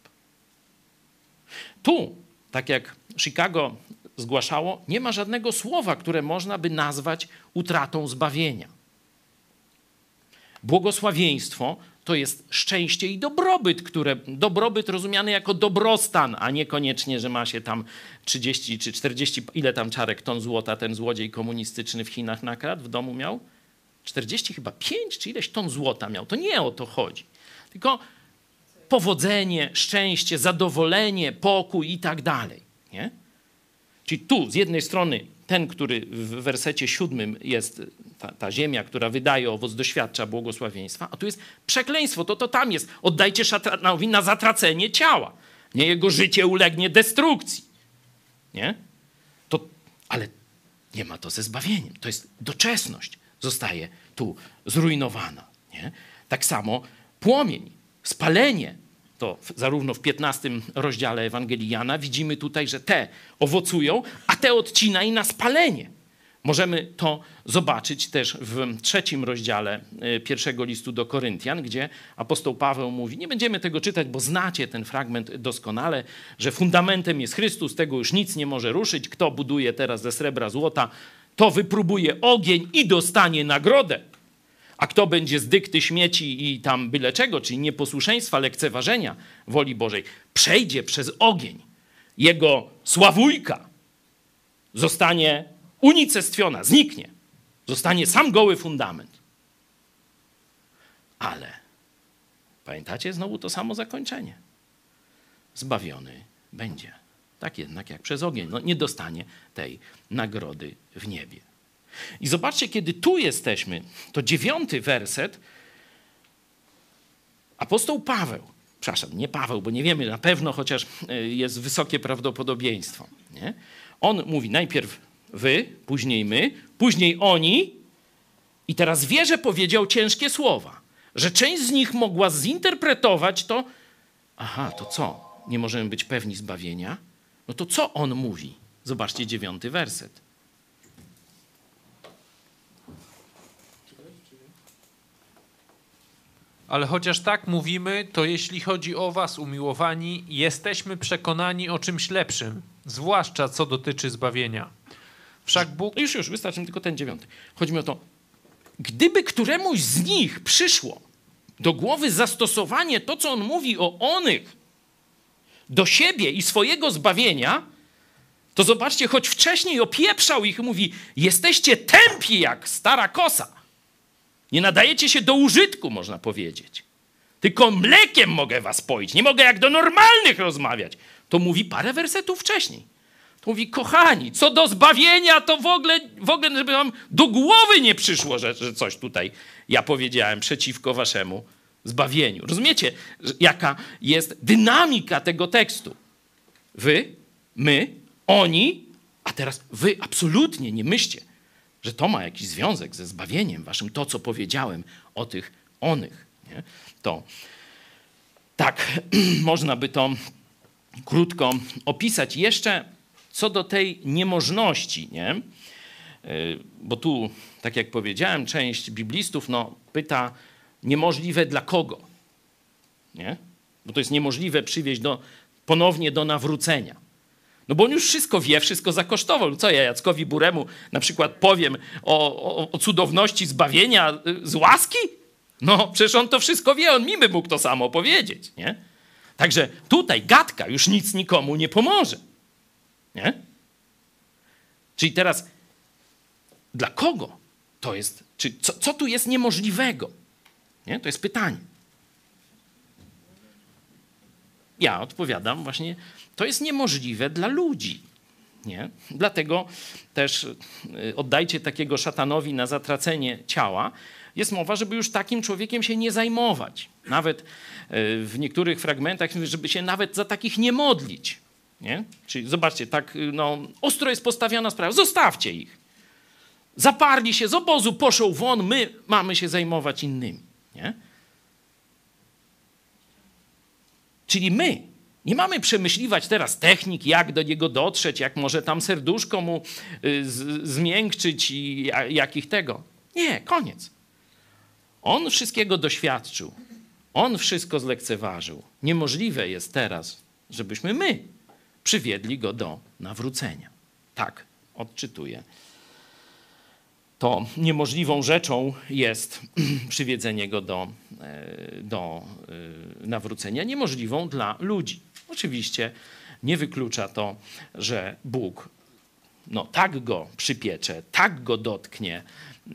[SPEAKER 1] Tu, tak jak Chicago zgłaszało, nie ma żadnego słowa, które można by nazwać utratą zbawienia. Błogosławieństwo to jest szczęście i dobrobyt, które, dobrobyt rozumiany jako dobrostan, a niekoniecznie, że ma się tam 30 czy 40, ile tam czarek ton złota ten złodziej komunistyczny w Chinach nakradł, w domu miał? 40 chyba 5 czy ileś ton złota miał. To nie o to chodzi. Tylko powodzenie, szczęście, zadowolenie, pokój i tak dalej. Nie? Czyli tu z jednej strony ten, który w wersecie siódmym jest ta, ta, ziemia, która wydaje owoc, doświadcza błogosławieństwa, a tu jest przekleństwo, to to tam jest. Oddajcie szatanowi na zatracenie ciała. Nie jego życie ulegnie destrukcji. Nie? To, ale nie ma to ze zbawieniem. To jest doczesność. Zostaje tu zrujnowana. Nie? Tak samo płomień, spalenie to zarówno w 15 rozdziale Ewangelii Jana widzimy tutaj, że te owocują, a te odcina i na spalenie. Możemy to zobaczyć też w trzecim rozdziale e, pierwszego listu do Koryntian, gdzie apostoł Paweł mówi, nie będziemy tego czytać, bo znacie ten fragment doskonale, że fundamentem jest Chrystus, tego już nic nie może ruszyć. Kto buduje teraz ze srebra, złota, to wypróbuje ogień i dostanie nagrodę. A kto będzie z dykty śmieci i tam byle czego, czyli nieposłuszeństwa, lekceważenia woli Bożej, przejdzie przez ogień. Jego sławujka zostanie unicestwiona, zniknie. Zostanie sam goły fundament. Ale pamiętacie znowu to samo zakończenie. Zbawiony będzie. Tak jednak jak przez ogień. No, nie dostanie tej nagrody w niebie. I zobaczcie, kiedy tu jesteśmy, to dziewiąty werset, apostoł Paweł, przepraszam, nie Paweł, bo nie wiemy na pewno, chociaż e, jest wysokie prawdopodobieństwo. Nie? On mówi najpierw wy, później my, później oni, i teraz wie, że powiedział ciężkie słowa, że część z nich mogła zinterpretować to, aha, to co? Nie możemy być pewni zbawienia? No to co on mówi? Zobaczcie dziewiąty werset.
[SPEAKER 2] Ale chociaż tak mówimy, to jeśli chodzi o Was, umiłowani, jesteśmy przekonani o czymś lepszym, zwłaszcza co dotyczy zbawienia. Wszak Bóg.
[SPEAKER 1] Już, już, wystarczy tylko ten dziewiąty. Chodzi mi o to, gdyby któremuś z nich przyszło do głowy zastosowanie to, co on mówi o onych, do siebie i swojego zbawienia, to zobaczcie, choć wcześniej opieprzał ich, mówi: Jesteście tępi jak stara kosa. Nie nadajecie się do użytku, można powiedzieć. Tylko mlekiem mogę was poić, nie mogę jak do normalnych rozmawiać. To mówi parę wersetów wcześniej. To mówi, kochani, co do zbawienia, to w ogóle, w ogóle żeby wam do głowy nie przyszło, że, że coś tutaj ja powiedziałem przeciwko waszemu zbawieniu. Rozumiecie, jaka jest dynamika tego tekstu? Wy, my, oni, a teraz wy absolutnie nie myślcie, że to ma jakiś związek ze zbawieniem waszym, to co powiedziałem o tych onych. Nie? To tak, można by to krótko opisać. Jeszcze co do tej niemożności, nie? Y, bo tu, tak jak powiedziałem, część biblistów no, pyta, niemożliwe dla kogo? Nie? Bo to jest niemożliwe przywieźć do, ponownie do nawrócenia. No bo on już wszystko wie, wszystko zakosztował. Co ja Jackowi Buremu na przykład powiem o, o, o cudowności zbawienia y, z łaski? No przecież on to wszystko wie, on mi by mógł to samo powiedzieć, nie? Także tutaj gadka już nic nikomu nie pomoże. Nie? Czyli teraz dla kogo to jest, czy co, co tu jest niemożliwego? Nie? To jest pytanie. Ja odpowiadam właśnie, to jest niemożliwe dla ludzi. Nie? Dlatego też y, oddajcie takiego szatanowi na zatracenie ciała. Jest mowa, żeby już takim człowiekiem się nie zajmować. Nawet y, w niektórych fragmentach, żeby się nawet za takich nie modlić. Nie? Czyli zobaczcie, tak y, no, ostro jest postawiona sprawa. Zostawcie ich. Zaparli się z obozu, poszł won, my mamy się zajmować innymi. Nie? Czyli my nie mamy przemyśliwać teraz technik, jak do niego dotrzeć, jak może tam serduszko mu y, zmiękczyć i jakich tego. Nie, koniec. On wszystkiego doświadczył. On wszystko zlekceważył. Niemożliwe jest teraz, żebyśmy my przywiedli go do nawrócenia. Tak odczytuję to niemożliwą rzeczą jest przywiedzenie go do, e, do e, nawrócenia, niemożliwą dla ludzi. Oczywiście nie wyklucza to, że Bóg no, tak go przypiecze, tak go dotknie,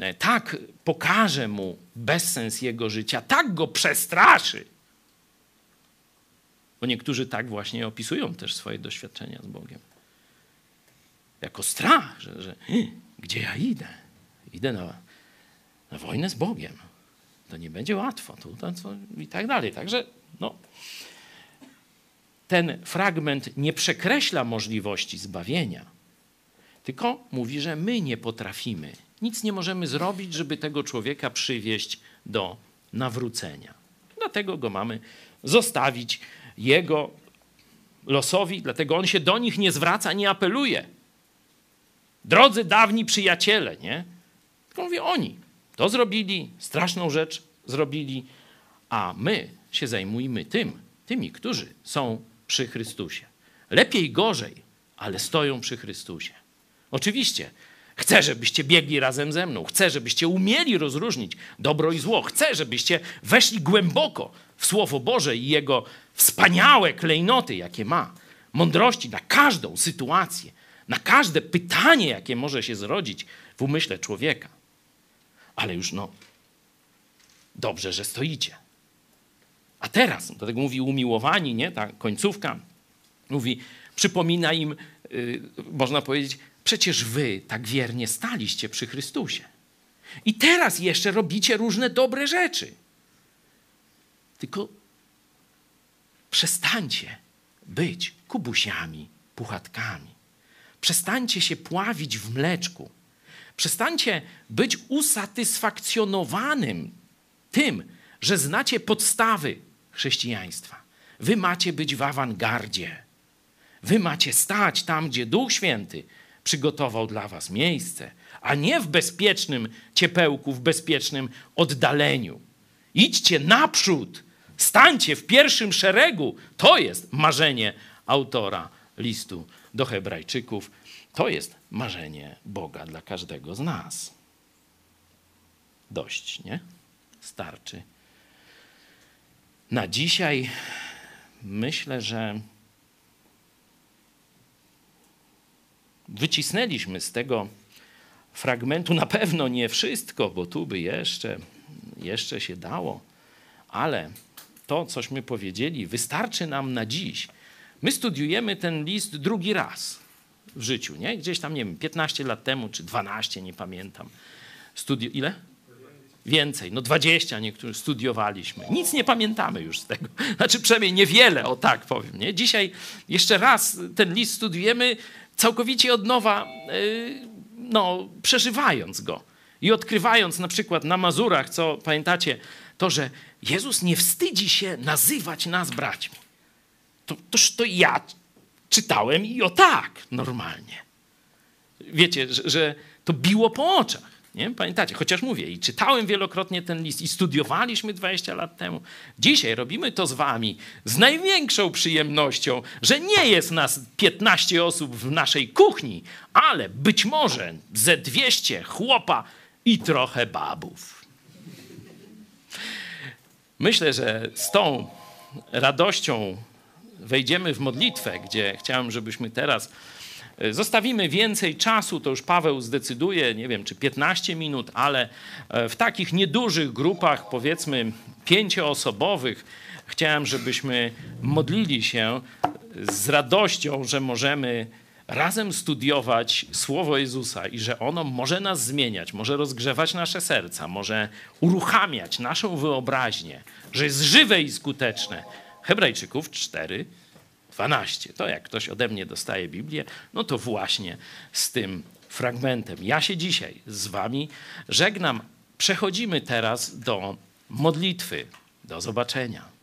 [SPEAKER 1] e, tak pokaże mu bezsens jego życia, tak go przestraszy. Bo niektórzy tak właśnie opisują też swoje doświadczenia z Bogiem. Jako strach, że, że gdzie ja idę? Idę na, na wojnę z Bogiem. To nie będzie łatwo. Tu, to, co, I tak dalej. Także no, ten fragment nie przekreśla możliwości zbawienia, tylko mówi, że my nie potrafimy. Nic nie możemy zrobić, żeby tego człowieka przywieść do nawrócenia. Dlatego go mamy zostawić jego losowi, dlatego on się do nich nie zwraca, nie apeluje. Drodzy dawni przyjaciele, nie? Tylko mówię, oni. To zrobili, straszną rzecz zrobili, a my się zajmujmy tym, tymi, którzy są przy Chrystusie. Lepiej, gorzej, ale stoją przy Chrystusie. Oczywiście, chcę, żebyście biegli razem ze mną, chcę, żebyście umieli rozróżnić dobro i zło, chcę, żebyście weszli głęboko w Słowo Boże i Jego wspaniałe klejnoty, jakie ma, mądrości na każdą sytuację, na każde pytanie, jakie może się zrodzić w umyśle człowieka ale już no, dobrze, że stoicie. A teraz, do tego mówi umiłowani, nie? Ta końcówka mówi, przypomina im, yy, można powiedzieć, przecież wy tak wiernie staliście przy Chrystusie. I teraz jeszcze robicie różne dobre rzeczy. Tylko przestańcie być kubusiami, puchatkami. Przestańcie się pławić w mleczku. Przestańcie być usatysfakcjonowanym tym, że znacie podstawy chrześcijaństwa. Wy macie być w awangardzie. Wy macie stać tam, gdzie Duch Święty przygotował dla was miejsce, a nie w bezpiecznym ciepełku, w bezpiecznym oddaleniu. Idźcie naprzód, stańcie w pierwszym szeregu. To jest marzenie autora listu do Hebrajczyków. To jest marzenie Boga dla każdego z nas. Dość, nie? Starczy. Na dzisiaj myślę, że wycisnęliśmy z tego fragmentu na pewno nie wszystko, bo tu by jeszcze, jeszcze się dało, ale to, cośmy powiedzieli, wystarczy nam na dziś. My studiujemy ten list drugi raz w życiu, nie? Gdzieś tam, nie wiem, 15 lat temu, czy 12, nie pamiętam. Studi ile? Więcej, no 20 niektórzy studiowaliśmy. Nic nie pamiętamy już z tego. Znaczy przynajmniej niewiele, o tak powiem. Nie? Dzisiaj jeszcze raz ten list studiujemy całkowicie od nowa, yy, no, przeżywając go. I odkrywając na przykład na Mazurach, co pamiętacie, to, że Jezus nie wstydzi się nazywać nas braćmi. To, toż to ja czytałem i o tak normalnie. Wiecie, że, że to biło po oczach. Nie? Pamiętacie, chociaż mówię, i czytałem wielokrotnie ten list, i studiowaliśmy 20 lat temu. Dzisiaj robimy to z wami z największą przyjemnością, że nie jest nas 15 osób w naszej kuchni, ale być może ze 200 chłopa i trochę babów. Myślę, że z tą radością wejdziemy w modlitwę, gdzie chciałem, żebyśmy teraz e, zostawimy więcej czasu, to już Paweł zdecyduje, nie wiem czy 15 minut, ale e, w takich niedużych grupach, powiedzmy pięcioosobowych, chciałem, żebyśmy modlili się z radością, że możemy razem studiować Słowo Jezusa i że ono może nas zmieniać, może rozgrzewać nasze serca, może uruchamiać naszą wyobraźnię, że jest żywe i skuteczne. Hebrajczyków 4, 12. To jak ktoś ode mnie dostaje Biblię, no to właśnie z tym fragmentem. Ja się dzisiaj z wami żegnam. Przechodzimy teraz do modlitwy. Do zobaczenia.